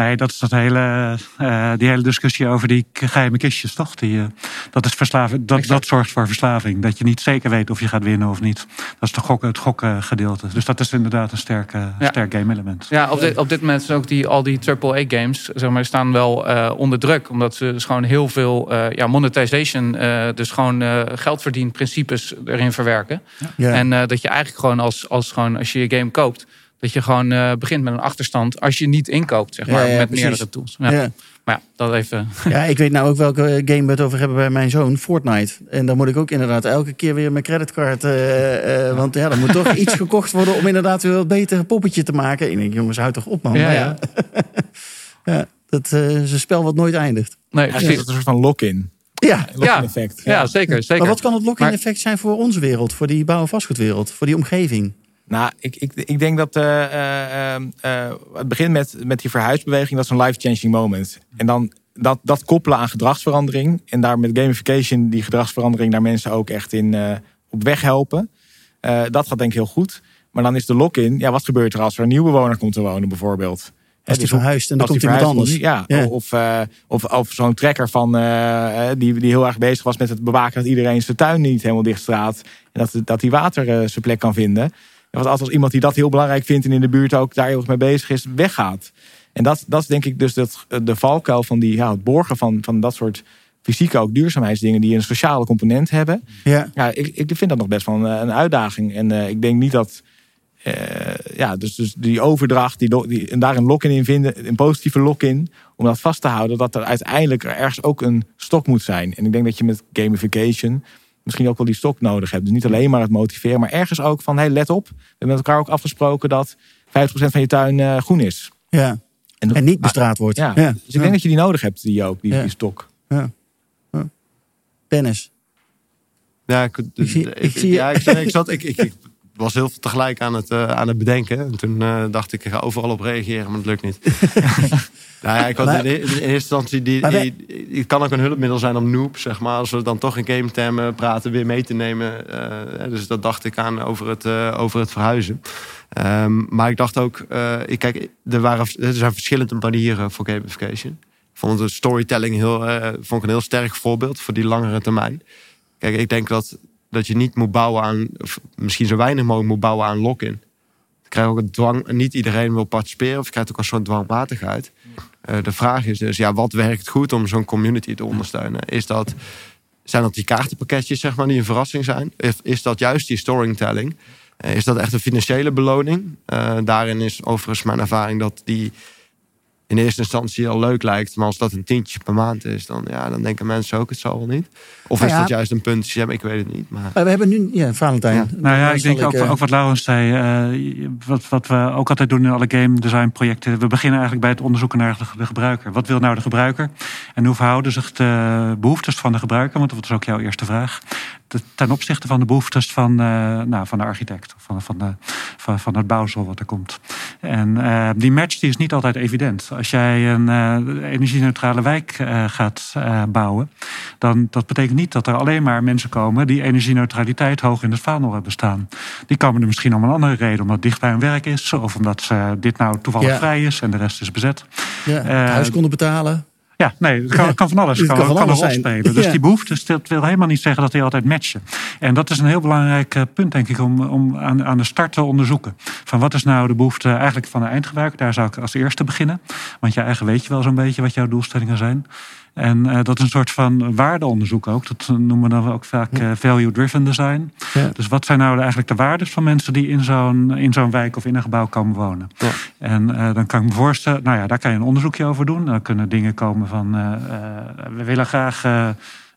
Nee, dat is dat hele, uh, die hele discussie over die geheime kistjes, toch? Die, uh, dat, is verslaving, dat, dat zorgt voor verslaving. Dat je niet zeker weet of je gaat winnen of niet. Dat is de gok, het gokgedeelte. Dus dat is inderdaad een sterk, uh, ja. sterk game element. Ja, op dit, op dit moment zijn ook die, al die AAA-games zeg maar, staan wel onder druk. Omdat ze dus gewoon heel veel ja, monetization, dus gewoon geldverdienprincipes erin verwerken. Ja. En dat je eigenlijk gewoon als, als, gewoon als je je game koopt dat je gewoon uh, begint met een achterstand als je niet inkoopt, zeg maar, ja, ja, met precies. meerdere tools. Ja. Maar ja, dat even. Ja, ik weet nou ook welke game we het over hebben bij mijn zoon, Fortnite. En dan moet ik ook inderdaad elke keer weer mijn creditcard. Uh, uh, want ja, dan moet toch iets gekocht worden om inderdaad weer wat beter poppetje te maken. Ik denk, jongens, houd toch op, man. Ja, ja. ja dat is een spel wat nooit eindigt. Nee, precies. Dat is een soort van lock-in. Ja, lock effect. Ja, zeker, zeker. Maar wat kan het lock-in effect zijn voor onze wereld, voor die bouw- en vastgoedwereld, voor die omgeving? Nou, ik, ik, ik denk dat uh, uh, uh, het begint met, met die verhuisbeweging. Dat is een life-changing moment. En dan dat, dat koppelen aan gedragsverandering. En daar met gamification die gedragsverandering daar mensen ook echt in op weg helpen. dat gaat denk ik heel goed. Maar dan is de lock-in. Ja, wat gebeurt er als er een nieuwe bewoner komt te wonen bijvoorbeeld? Als die dus verhuist en dan komt iemand anders. Ja, Of, uh, of, of zo'n trekker van, uh, die, die heel erg bezig was met het bewaken dat iedereen zijn tuin niet helemaal dicht straat. En dat, dat die water uh, zijn plek kan vinden. Want als iemand die dat heel belangrijk vindt en in de buurt ook daar heel erg mee bezig is, weggaat. En dat, dat is denk ik dus dat, de valkuil van die, ja, het borgen van, van dat soort fysieke ook duurzaamheidsdingen die een sociale component hebben. Ja. Ja, ik, ik vind dat nog best wel een, een uitdaging. En uh, ik denk niet dat. Uh, ja, dus, dus die overdracht die, die, en daar een lock-in in vinden, een positieve lock-in, om dat vast te houden, dat er uiteindelijk ergens ook een stok moet zijn. En ik denk dat je met gamification misschien ook wel die stok nodig hebt. Dus niet alleen maar het motiveren, maar ergens ook van, hey, let op. We hebben met elkaar ook afgesproken dat 50% van je tuin uh, groen is. Ja. En, en niet bestraat wordt. Ja. Dus ik denk dat je die nodig hebt, die ook, die, die stok. Ja. Dennis. Ja, ik, ik, zie, ik, zie, ja, ik, ik, zat, ik, ik, was heel veel tegelijk aan het, uh, aan het bedenken. En toen uh, dacht ik, ik ga overal op reageren, maar dat lukt niet. nou ja, ik had in, in, eerste instantie, die, die, het kan ook een hulpmiddel zijn om noob, zeg maar. Als we dan toch in game termen praten, weer mee te nemen. Uh, dus dat dacht ik aan over het, over het verhuizen. Um, maar ik dacht ook, ik, kijk, er, waren, er zijn verschillende manieren voor gamification. Ik vond de storytelling heel, vond ik een heel sterk voorbeeld voor die langere termijn. Kijk, ik denk dat dat je niet moet bouwen aan, of misschien zo weinig mogelijk moet bouwen aan lock-in. Je krijgt ook een dwang, niet iedereen wil participeren, of je krijgt ook een soort dwangmatigheid. Uh, de vraag is dus, ja, wat werkt goed om zo'n community te ondersteunen? Is dat, zijn dat die kaartenpakketjes, zeg maar, die een verrassing zijn? Of is dat juist die storytelling? Uh, is dat echt een financiële beloning? Uh, daarin is overigens mijn ervaring dat die in eerste instantie al leuk lijkt. Maar als dat een tientje per maand is, dan, ja, dan denken mensen ook het zal wel niet. Of nou is dat juist een punt? Ik weet het niet. Maar... we hebben nu, ja, Valentijn. Ja. Nou ja, ik denk ook, ook, wat Laurens zei. Uh, wat, wat we ook altijd doen in alle game design projecten. We beginnen eigenlijk bij het onderzoeken naar de, gebruiker. Wat wil nou de gebruiker? En hoe verhouden zich de behoeftes van de gebruiker? Want dat was ook jouw eerste vraag ten opzichte van de behoeftes van, uh, nou, van de architect. Of van, van, de, van, van het bouwsel wat er komt. En uh, die match die is niet altijd evident. Als jij een uh, energie-neutrale wijk gaat bouwen, dan dat betekent niet dat er alleen maar mensen komen die energie-neutraliteit hoog in het vaandel hebben staan. Die komen er misschien om een andere reden, omdat dicht bij hun werk is, of omdat dit nou toevallig vrij is en de rest is bezet. Ja, het huis konden betalen. Ja, nee, het kan, kan van alles. Het kan, kan van kan een rol spelen. Dus Ja. die behoeftes, dat wil helemaal niet zeggen dat die altijd matchen. En dat is een heel belangrijk eh, punt, denk ik, om, om aan, aan de start te onderzoeken. Van wat is nou de behoefte eigenlijk van de eindgebruiker? Daar zou ik als eerste beginnen. Want je eigen weet je wel zo'n beetje wat jouw doelstellingen zijn. En eh, dat is een soort van waardeonderzoek ook. Dat noemen we dan ook vaak eh, value-driven design. Ja. Dus wat zijn nou eigenlijk de waardes van mensen die in zo'n, in zo'n wijk of in een gebouw komen wonen? Ja. En eh, dan kan ik me voorstellen, nou ja, daar kan je een onderzoekje over doen. Dan kunnen dingen komen van, we willen graag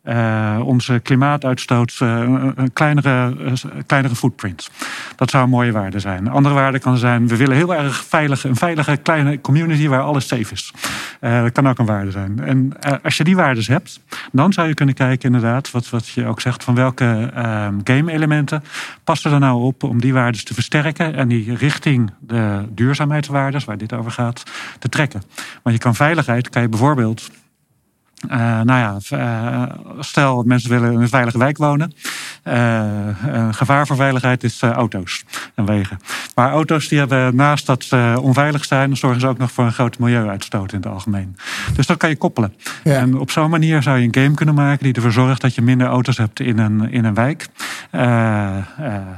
eh, onze klimaatuitstoot eh, een kleinere, eh, kleinere footprint. Dat zou een mooie waarde zijn. Een andere waarde kan zijn, we willen heel erg veilige, een veilige kleine community waar alles safe is. Dat kan ook een waarde zijn. En als je die waardes hebt, dan zou je kunnen kijken inderdaad, wat, wat je ook zegt, van welke ehm, game-elementen passen er nou op om die waardes te versterken en die richting de duurzaamheidswaardes, waar dit over gaat, te trekken. Want je kan veiligheid, kan je bijvoorbeeld eh, nou ja, eh, stel mensen willen in een veilige wijk wonen. Een gevaar voor veiligheid is auto's en wegen. Maar auto's die hebben naast dat ze onveilig zijn, zorgen ze ook nog voor een grote milieuuitstoot in het algemeen. Dus dat kan je koppelen. Ja. En op zo'n manier zou je een game kunnen maken die ervoor zorgt dat je minder auto's hebt in een, in een wijk.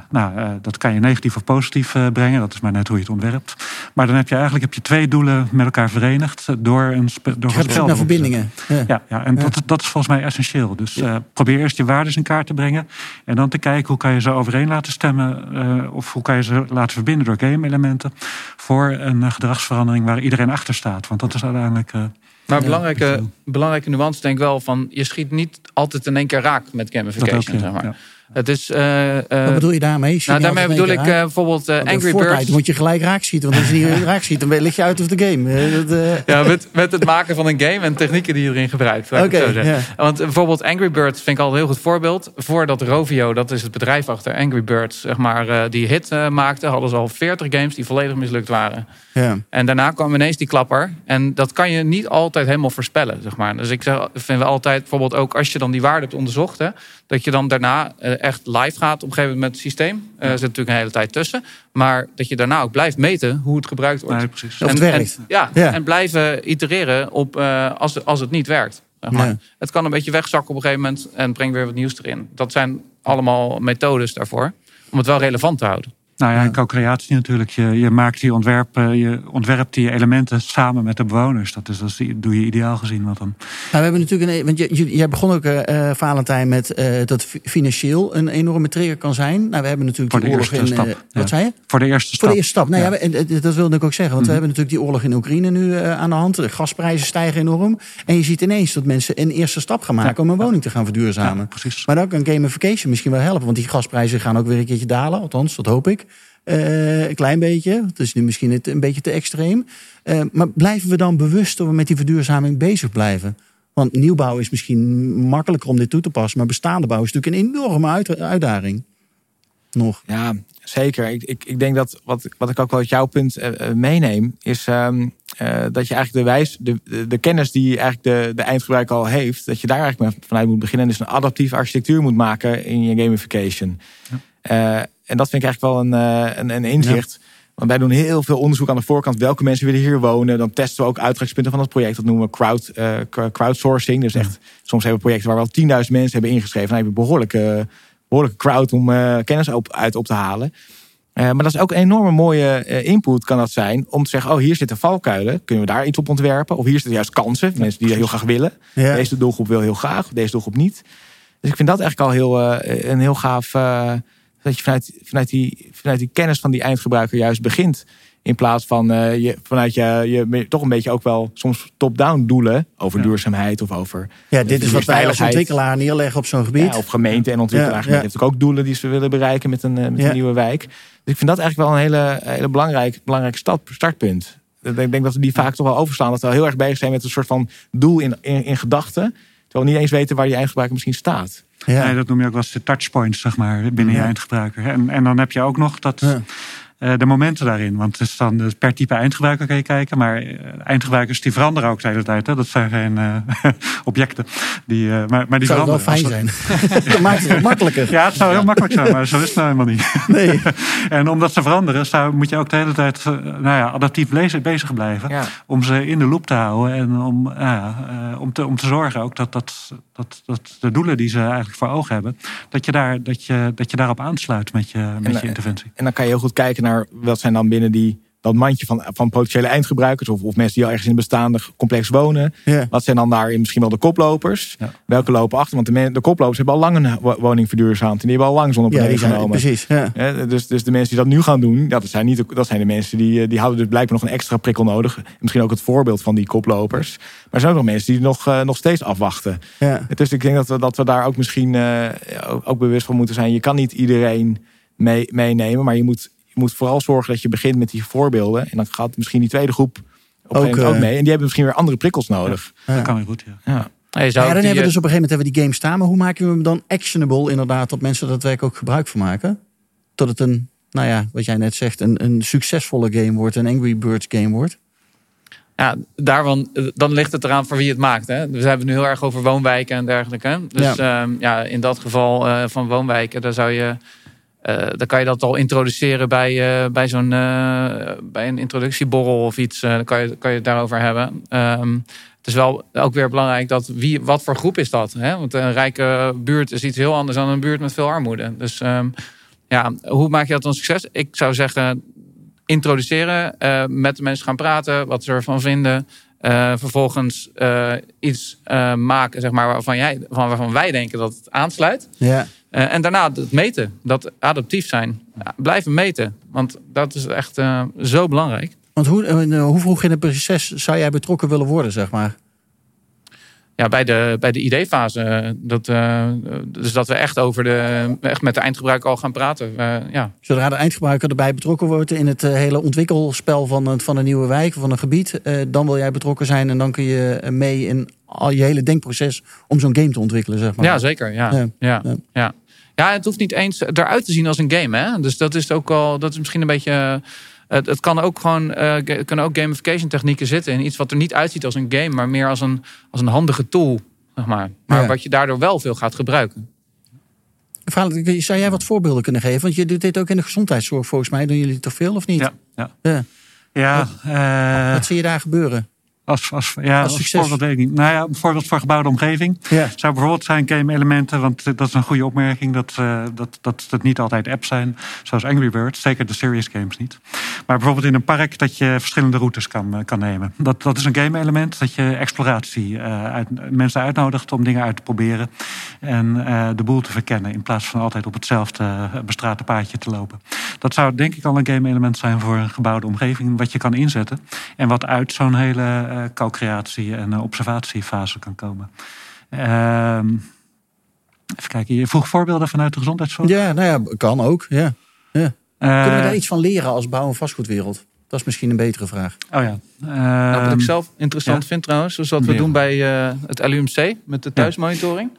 Nou, dat kan je negatief of positief brengen. Dat is maar net hoe je het ontwerpt. Maar dan heb je eigenlijk heb je twee doelen met elkaar verenigd door een, door zoek spel naar verbindingen. Ja. Ja, ja en Dat, dat is volgens mij essentieel. Dus eh, probeer eerst je waarden in kaart te brengen. En dan te kijken hoe kan je ze overeen laten stemmen. eh, of hoe kan je ze laten verbinden door game-elementen. Voor een eh, gedragsverandering waar iedereen achter staat. Want dat is uiteindelijk. eh, Maar belangrijke, belangrijke nuance denk ik wel van... je schiet niet altijd in één keer raak met gamification. Dat ook, ja. zeg maar. Het is... eh, eh, Wat bedoel je daarmee? Nou, daarmee bedoel ik eh, bijvoorbeeld Angry Birds. moet je gelijk raak schieten. Want als je niet raak schiet, dan lig je uit of the game. Dat, Ja, met, met het maken van een game en technieken die je erin gebruikt. Oké. Want bijvoorbeeld Angry Birds vind ik al een heel goed voorbeeld. Voordat Rovio, dat is het bedrijf achter Angry Birds, zeg maar, die hit maakte, hadden ze al 40 games die volledig mislukt waren. ja. En daarna kwam ineens die klapper. En dat kan je niet altijd helemaal voorspellen, zeg maar. Dus ik zeg, vind wel altijd, bijvoorbeeld ook als je dan die waarde hebt onderzocht, hè, dat je dan daarna echt live gaat op een gegeven moment met het systeem. Eh, Er zit natuurlijk een hele tijd tussen. Maar dat je daarna ook blijft meten hoe het gebruikt wordt. nee, precies. Of het En- werkt. en- ja, Ja. en blijven itereren op, eh, als, het- als het niet werkt. zeg maar. Ja. Het kan een beetje wegzakken op een gegeven moment en brengt weer wat nieuws erin. Dat zijn allemaal methodes daarvoor. Om het wel relevant te houden. Nou ja, en co-creatie natuurlijk. Je, je maakt die ontwerpen, je ontwerpt die elementen samen met de bewoners. Dat, is, dat doe je ideaal gezien. Want dan, Nou, we hebben natuurlijk een. Want je, jij begon ook, eh eh, Valentijn, met eh, dat fi- financieel een enorme trigger kan zijn. Nou, we hebben natuurlijk Voor die de oorlog in. eerste eh, stap, Wat ja. zei je? voor de eerste stap. Voor de eerste stap. Nou, ja. Ja. we- en, eh, dat wilde ik ook zeggen. Want we Mhm. hebben natuurlijk die oorlog in Oekraïne nu eh, aan de hand. De gasprijzen stijgen enorm. En je ziet ineens dat mensen een eerste stap gaan maken Ja. om een woning te gaan verduurzamen. Precies. Maar dan kan gamification misschien wel helpen. Want die gasprijzen gaan ook weer een keertje dalen. Althans, dat hoop ik. Eh, een klein beetje. Het is nu misschien het een beetje te extreem. Eh, maar blijven we dan bewust dat we met die verduurzaming bezig blijven? Want nieuwbouw is misschien makkelijker om dit toe te passen. Maar bestaande bouw is natuurlijk een enorme uit- uitdaging. Nog. Ja, zeker. Ik, ik, ik denk dat wat, wat ik ook wel uit jouw punt eh, meeneem, is ehm, eh, dat je eigenlijk de, wijs, de, de, de kennis die eigenlijk de, de eindgebruiker al heeft, dat je daar eigenlijk mee vanuit moet beginnen. En dus een adaptieve architectuur moet maken in je gamification. Eh, en dat vind ik eigenlijk wel een, eh, een, een inzicht. Want wij doen heel veel onderzoek aan de voorkant. Welke mensen willen hier wonen? Dan testen we ook uitgangspunten van het project. Dat noemen we crowd, eh, crowdsourcing. Dus echt, soms hebben we projecten waar wel 10.000 mensen hebben ingeschreven. Dan heb je een behoorlijke, behoorlijke crowd om eh, kennis op, uit op te halen. Maar dat is ook een enorme mooie input kan dat zijn. Om te zeggen, oh hier zitten valkuilen. Kunnen we daar iets op ontwerpen? Of hier zitten juist kansen. Mensen die dat heel graag willen. Ja. Deze doelgroep wil heel graag. Deze doelgroep niet. Dus ik vind dat eigenlijk al heel, een heel gaaf... eh, dat je vanuit, vanuit, die, vanuit die kennis van die eindgebruiker juist begint. In plaats van eh, je, vanuit je, je toch een beetje ook wel soms top-down doelen. Over Ja. duurzaamheid of over Ja, dit is wat wij als ontwikkelaar neerleggen op zo'n gebied. Ja, of gemeente en ontwikkelaar. Ja, ja. heeft ook doelen die ze willen bereiken met een, eh, met Ja. een nieuwe wijk. Dus ik vind dat eigenlijk wel een hele, hele belangrijk, belangrijk stap, startpunt. Ik denk dat we die vaak toch wel overslaan. Dat we heel erg bezig zijn met een soort van doel in, in, in gedachten. Terwijl we niet eens weten waar die eindgebruiker misschien staat. Ja. Nee, dat noem je ook wel eens de touchpoints, zeg maar, binnen je eindgebruiker. En, en dan heb je ook nog dat eh, de momenten daarin. Want het is dan dus per type eindgebruiker kan je kijken. Maar eh, eindgebruikers die veranderen ook de hele tijd. Hè? Dat zijn geen uh, objecten. Die, uh, maar, maar die zou veranderen. wel fijn zijn. dat maakt het makkelijker. Ja, het zou heel makkelijk zijn. Maar zo is het nou helemaal niet. Nee. en omdat ze veranderen, zou, moet je ook de hele tijd nou ja, adaptief bezig blijven. Ja. Om ze in de loop te houden. En om, nou om, te, om te zorgen ook dat, dat, dat, dat de doelen die ze eigenlijk voor ogen hebben. Dat je, daar, dat je, dat je daarop aansluit met je, met En, je interventie. En dan kan je heel goed kijken naar wat zijn dan binnen die, dat mandje van, van potentiële eindgebruikers. Of, of mensen die al ergens in een bestaande complex wonen. Ja. Wat zijn dan daarin misschien wel de koplopers? Ja. Welke lopen achter? Want de, men- de koplopers hebben al lang een wo- woning verduurzaamd. En die hebben al lang Ja, zonnepanelen die zijn, genomen. precies. Ja. Dus, dus de mensen die dat nu gaan doen, dat zijn, niet, de- dat zijn de mensen die, eh, die houden dus blijkbaar nog een extra prikkel nodig. Misschien ook het voorbeeld van die koplopers. Maar er zijn ook nog mensen die nog, eh, nog steeds afwachten. Ja. Dus ik denk dat we, dat we daar ook misschien eh, ook, ook bewust van moeten zijn. Je kan niet iedereen mee, meenemen, maar je moet, moet vooral zorgen dat je begint met die voorbeelden. En dan gaat misschien die tweede groep op een Ook, eh, mee. En die hebben misschien weer andere prikkels nodig. Dat kan weer goed, ja. Ja. Dan hebben we eh, dus op een gegeven moment hebben we die game staan. Maar hoe maken we hem dan actionable inderdaad, dat mensen er daadwerkelijk ook gebruik van maken? Tot het een, nou ja, wat jij net zegt, een, een succesvolle game wordt, een Angry Birds game wordt. Ja, daarvan, dan ligt het eraan voor wie het maakt. Hè? Dus we hebben het nu heel erg over woonwijken en dergelijke. Dus ja, ja in dat geval eh, van woonwijken, daar zou je. Eh, dan kan je dat al introduceren bij, eh, bij zo'n eh, bij een introductieborrel of iets. Dan kan je, kan je het daarover hebben. Ehm, het is wel ook weer belangrijk dat wie, wat voor groep is dat? Hè? Want een rijke buurt is iets heel anders dan een buurt met veel armoede. Dus ehm, ja, hoe maak je dat dan succes? Ik zou zeggen, introduceren, met de mensen gaan praten, wat ze ervan vinden. Eh, vervolgens eh, iets eh, maken, zeg maar, waarvan, jij, van, waarvan wij denken dat het aansluit. Ja. En daarna het meten, dat adaptief zijn. Ja, blijven meten, want dat is echt zo belangrijk. Want hoe, hoe vroeg in het proces zou jij betrokken willen worden, zeg maar? Ja, bij de, bij de ID-fase. Dat, eh, dus dat we echt over de, echt met de eindgebruiker al gaan praten. Eh, ja. Zodra de eindgebruiker erbij betrokken wordt in het eh, hele ontwikkelspel van, het- van een nieuwe wijk, van een gebied, eh, dan wil jij betrokken zijn en dan kun je eh, mee in al je hele denkproces om zo'n game te ontwikkelen, zeg maar. Ja, zeker. Ja. Ja. Ja. Ja. Ja. Ja. Ja. het hoeft niet eens eruit te zien als een game. Hè? Dus dat is ook al, dat is misschien een beetje. Het, het kan ook gewoon, eh, kunnen ook gamification technieken zitten in iets wat er niet uitziet als een game, maar meer als een, als een handige tool. Zeg maar. maar Ja. wat je daardoor wel veel gaat gebruiken. Verhaal, Zou jij wat voorbeelden kunnen geven? Want je doet dit ook in de gezondheidszorg volgens mij. Doen jullie toch veel of niet? Ja, ja. Ja. Ja, eh, Wat zie je daar gebeuren? Als, als, ja, als als, voorbeeld weet ik niet. Nou ja, bijvoorbeeld voor gebouwde omgeving. Ja. Zou bijvoorbeeld zijn game-elementen, want dat is een goede opmerking, dat, eh, dat, dat het niet altijd apps zijn, zoals Angry Birds, zeker de serious games niet. Maar bijvoorbeeld in een park dat je verschillende routes kan, eh, kan nemen. Dat, dat is een game-element, dat je exploratie, eh, uit, mensen uitnodigt om dingen uit te proberen en eh, de boel te verkennen, in plaats van altijd op hetzelfde eh, bestrate paadje te lopen. Dat zou denk ik al een game-element zijn voor een gebouwde omgeving, wat je kan inzetten en wat uit zo'n hele eh, co-creatie en eh, observatiefase kan komen. Ehm, even kijken, je vroeg voorbeelden vanuit de gezondheidszorg. Ja, nou ja, kan ook. Ja. ja. Eh, Kunnen we daar iets van leren als bouw- en vastgoedwereld? Dat is misschien een betere vraag. Oh ja. Nou, wat Ehm, ik zelf interessant ja. vind trouwens, is wat we Ja. doen bij eh, het LUMC met de thuismonitoring.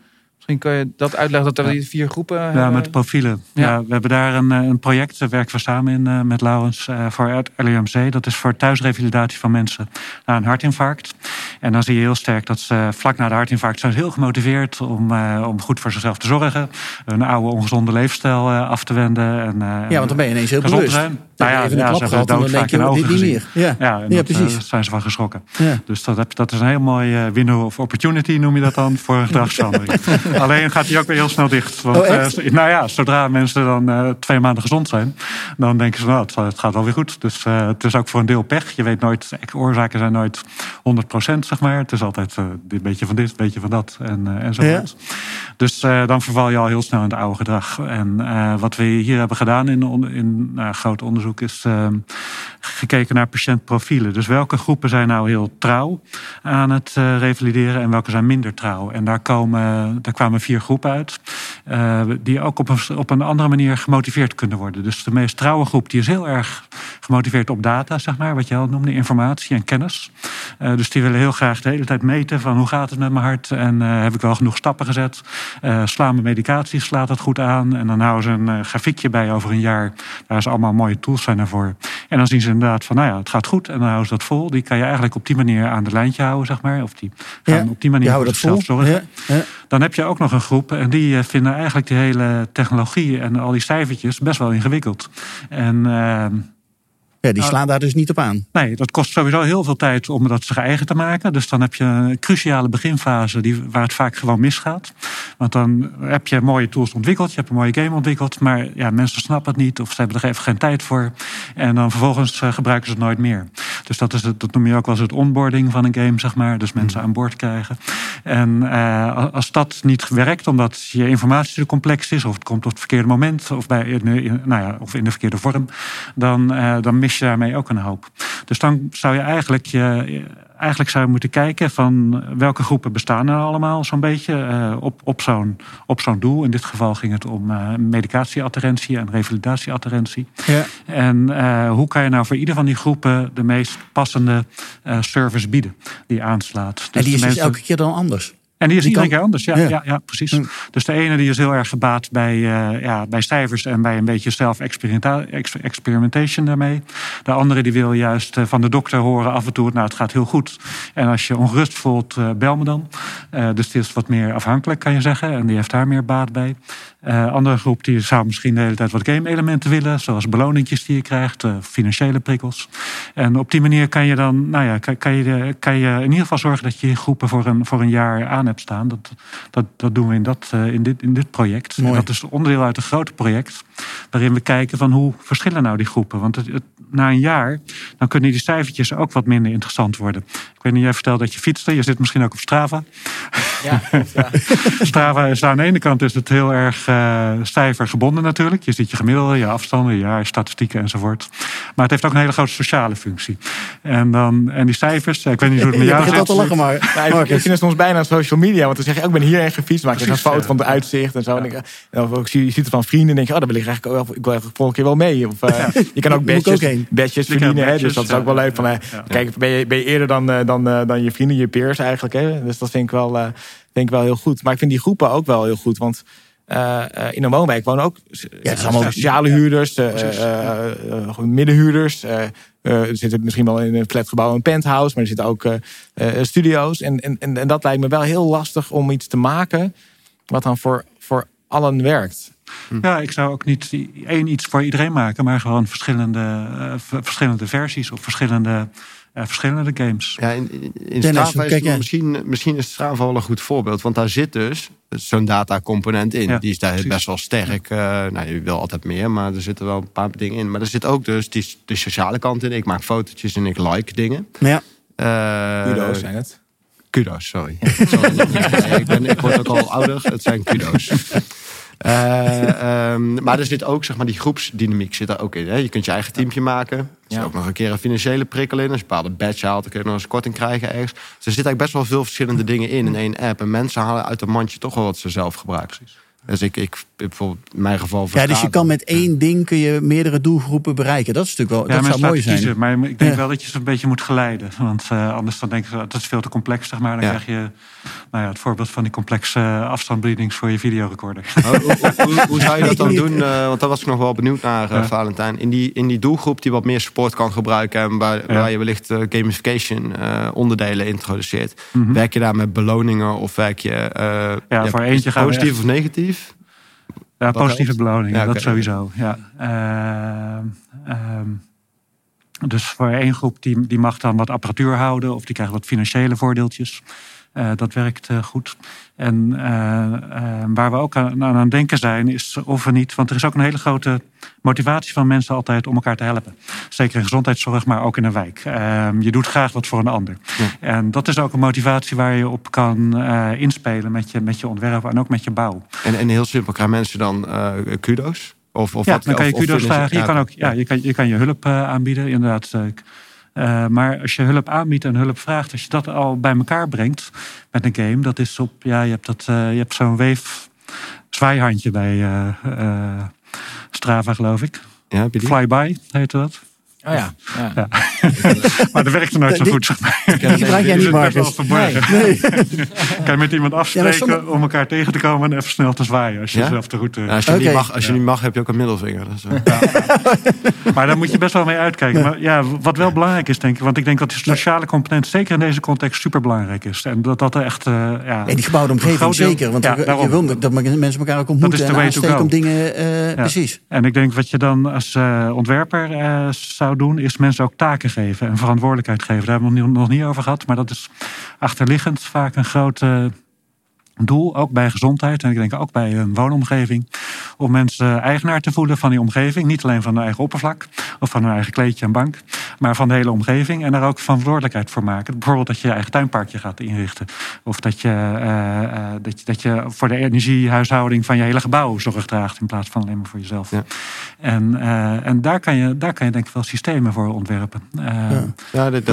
Misschien kan je dat uitleggen dat we die vier groepen Ja, hebben. met profielen. Ja. Ja. we hebben daar een, eh, een project, daar werken we samen in eh, met Laurens eh, voor het LUMC. Dat is voor thuisrevalidatie van mensen na een hartinfarct. En dan zie je heel sterk dat ze vlak na de hartinfarct zijn ze heel gemotiveerd om, eh, om goed voor zichzelf te zorgen. Een oude ongezonde leefstijl eh, af te wenden. En, eh, Ja, want dan ben je ineens heel bewust. zijn. Nou ja, even een ja, klap ze gehad en dan denk je, doodzaak in dit niet ogen meer. Ja, Ja, en ja dat, precies. eh, zijn ze van geschrokken. Dus dat, heb, dat is een heel mooi eh, window of opportunity, noem je dat dan, voor een gedragsverandering. Alleen gaat die ook weer heel snel dicht. Want, Oh, eh, nou ja, zodra mensen dan eh, twee maanden gezond zijn, dan denken ze, nou, het, het gaat wel weer goed. Dus eh, het is ook voor een deel pech. Je weet nooit, oorzaken zijn nooit 100% zeg maar. Het is altijd eh, dit beetje van dit, beetje van dat en, eh enzovoort. Dus eh, dan verval je al heel snel in het oude gedrag. En eh, wat we hier hebben gedaan in, in groot onderzoek is... eh, gekeken naar patiëntprofielen. Dus welke groepen zijn nou heel trouw aan het uh, revalideren en welke zijn minder trouw? En daar, komen, daar kwamen vier groepen uit, uh, die ook op een, op een andere manier gemotiveerd kunnen worden. Dus de meest trouwe groep die is heel erg gemotiveerd op data, zeg maar, wat je al noemde, informatie en kennis. Uh, dus die willen heel graag de hele tijd meten van hoe gaat het met mijn hart en heb ik wel genoeg stappen gezet? slaan mijn medicatie, slaat het goed aan? En dan houden ze een grafiekje bij over een jaar. Daar is allemaal mooie tools zijn ervoor. En dan zien ze inderdaad van, nou ja, het gaat goed. En dan houden ze dat vol. Die kan je eigenlijk op die manier aan de lijntje houden, zeg maar. Of die gaan op die manier zichzelf zorgen. Ja, Dan heb je ook nog een groep en die eh, vinden eigenlijk die hele technologie en al die cijfertjes best wel ingewikkeld. En... Uh, ja, die nou, slaan daar dus niet op aan. Nee, dat kost sowieso heel veel tijd om dat zich eigen te maken. Dus dan heb je een cruciale beginfase die, waar het vaak gewoon misgaat. Want dan heb je mooie tools ontwikkeld, je hebt een mooie game ontwikkeld, maar ja, mensen snappen het niet of ze hebben er even geen tijd voor. En dan vervolgens uh, gebruiken ze het nooit meer. Dus dat, is het, dat noem je ook wel eens het onboarding van een game, zeg maar. Dus mensen aan boord krijgen. En uh, als dat niet werkt, omdat je informatie te complex is, of het komt op het verkeerde moment, of, bij, in, nou ja, of in de verkeerde vorm, dan, uh, dan mis je daarmee ook een hoop. Dus dan zou je eigenlijk, je, eigenlijk zou je moeten kijken van welke groepen bestaan er allemaal zo'n beetje uh, op, op zo'n op zo'n doel. In dit geval ging het om uh, medicatieadherentie en revalidatieadherentie. Ja. En uh, hoe kan je nou voor ieder van die groepen de meest passende service bieden die aanslaat. Dus en die is dus elke keer dan anders? En die is iedere keer anders, ja, ja. ja, precies. Hm. Dus de ene die is heel erg gebaat bij, uh, ja, bij cijfers en bij een beetje self-experimentation daarmee. De andere die wil juist uh, van de dokter horen af en toe, nou het gaat heel goed. En als je ongerust voelt, uh, bel me dan. dus die is wat meer afhankelijk kan je zeggen en die heeft daar meer baat bij. andere groep die zou misschien de hele tijd wat game-elementen willen, zoals beloningjes die je krijgt, financiële prikkels. En op die manier kan je dan, nou ja, kan, kan, je, kan je in ieder geval zorgen dat je groepen voor een, voor een jaar aan hebt staan. Dat, dat, dat doen we in, dat, eh, in, dit, in dit project. En dat is onderdeel uit een groot project. Waarin we kijken van hoe verschillen nou die groepen. Want het, na een jaar, dan kunnen die cijfertjes ook wat minder interessant worden. Ik weet niet, jij vertelde dat je fietste. Je zit misschien ook op Strava. Ja, ja. Strava is aan de ene kant is het heel erg uh, cijfer gebonden natuurlijk. Je ziet je gemiddelde, je afstanden, je statistieken enzovoort. Maar het heeft ook een hele grote sociale functie. En, dan, en die cijfers, ik weet niet hoe het met jou zit. te lachen, maar. Ik vind het soms bijna social media. Want dan zeg je, ook, ik ben hierheen gefietst. Maak je een foto van het uitzicht en zo. En, ik, of je ziet het van vrienden en denk je, oh, daar wil ik eigenlijk ook, ik wil volgende keer wel mee. Of, uh, je kan ook badges, badges verdienen. Hè, dus dat is ook wel leuk. Van, uh, Kijk, ben je, ben je eerder dan, uh, dan, dan je vrienden, je peers eigenlijk. Hè? Dus dat vind ik wel vind ik wel heel goed. Maar ik vind die groepen ook wel heel goed. Want uh, in een woonwijk wonen ook ja, allemaal sociale huurders, uh, middenhuurders. Er zitten misschien wel in een flatgebouw een penthouse, maar er zitten ook studio's. En, en, en, en, dat lijkt me wel heel lastig om iets te maken wat dan voor, voor allen werkt. Hm. Ja, ik zou ook niet één iets voor iedereen maken, maar gewoon verschillende, verschillende versies of verschillende uh, verschillende games. Ja, in, in Strava is misschien, misschien is Strava wel een goed voorbeeld. Want daar zit dus zo'n datacomponent in. die is daar best wel sterk. Uh, nou, je wil altijd meer, maar er zitten wel een paar dingen in. Maar er zit ook dus die, de sociale kant in. Ik maak fotootjes en ik like dingen. Ja. Uh, kudo's zijn het. Kudo's, sorry. ik, ben, ik word ook al ouder. Het zijn kudo's. Uh, um, maar er zit ook, zeg maar, die groepsdynamiek zit er ook in. Hè? Je kunt je eigen teamje maken. Er zit ook nog een keer een financiële prikkel in. Als je een bepaalde badge haalt, dan kun je nog eens korting krijgen ergens. Dus er zitten eigenlijk best wel veel verschillende dingen in in één app. En mensen halen uit een mandje toch wel wat ze zelf gebruiken. Dus ik, ik bijvoorbeeld in mijn geval. Ja, dus je kan met één ding kun je meerdere doelgroepen bereiken. Dat is natuurlijk wel. Ja, dat zou mooi zijn. Kiezen, maar ik denk wel dat je ze een beetje moet geleiden. Want uh, anders dan denk je dat is veel te complex, zeg maar. Dan krijg je nou ja, het voorbeeld van die complexe afstandsbediening voor je videorecorder. Hoe, hoe, hoe, zou je dat dan doen? Uh, want daar was ik nog wel benieuwd naar, uh, Valentijn. In die, in die doelgroep die wat meer support kan gebruiken en waar, waar je wellicht gamification onderdelen introduceert. Mm -hmm. Werk je daar met beloningen of werk je ja, voor eentje positief of negatief? Ja, positieve beloningen, dat sowieso. Ja. Uh, um, dus voor één groep die, die mag dan wat apparatuur houden of die krijgt wat financiële voordeeltjes. Uh, dat werkt uh, goed. En uh, waar we ook aan, aan het denken zijn, is of we niet. Want er is ook een hele grote motivatie van mensen altijd om elkaar te helpen. Zeker in gezondheidszorg, maar ook in een wijk. Ehm, je doet graag wat voor een ander. En dat is ook een motivatie waar je op kan inspelen met je, met je ontwerp en ook met je bouw. En, en heel simpel, krijgen mensen dan kudo's? Of, of ja, wat, dan kan je kudo's vragen. Je kan, ook, ja, je, kan, je kan je hulp eh, aanbieden, inderdaad. Eh, maar als je hulp aanbiedt en hulp vraagt, als je dat al bij elkaar brengt met een game, dat is op, ja, je hebt, dat, eh, je hebt zo'n weef zwaaihandje bij eh, Strava, geloof ik. Ja? Flyby heette dat. Oh ja. ja. Ja. Maar dat werkte nooit zo Die- goed, zeg maar. Die gebruik jij niet, Marcus. verborgen. kan je met iemand afspreken sommige- om elkaar tegen te komen en even snel te zwaaien als je Ja? zelf de route... Ja, als je, niet, mag, als je Ja. niet mag, heb je ook een middelvinger. Dus, eh, Maar daar moet je best wel mee uitkijken. Maar ja, wat wel belangrijk is, denk ik. Want ik denk dat die sociale component, zeker in deze context, super belangrijk is. En dat dat er echt. eh, ja, die gebouwde omgeving zeker. Want ja, je- wil dat mensen elkaar ook ontmoeten en way to aansteken go. om dingen... eh, Ja. Precies. En ik denk wat je dan als eh, ontwerper eh, zou doen, is mensen ook taken geven en verantwoordelijkheid geven. Daar hebben we het nog niet- over gehad, maar dat is achterliggend vaak een groot eh, doel, ook bij gezondheid en ik denk ook bij een woonomgeving, om mensen eigenaar te voelen van die omgeving. Niet alleen van hun eigen oppervlak of van hun eigen kleedje en bank, maar van de hele omgeving en daar ook verantwoordelijkheid voor maken. Bijvoorbeeld dat je je eigen tuinparkje gaat inrichten. Of dat je, eh, eh, dat je, dat je voor de energiehuishouding van je hele gebouw zorg draagt in plaats van alleen maar voor jezelf. Ja. En, eh, en daar, kan je, daar kan je denk ik wel systemen voor ontwerpen. Eh, ja, dat, ja, ik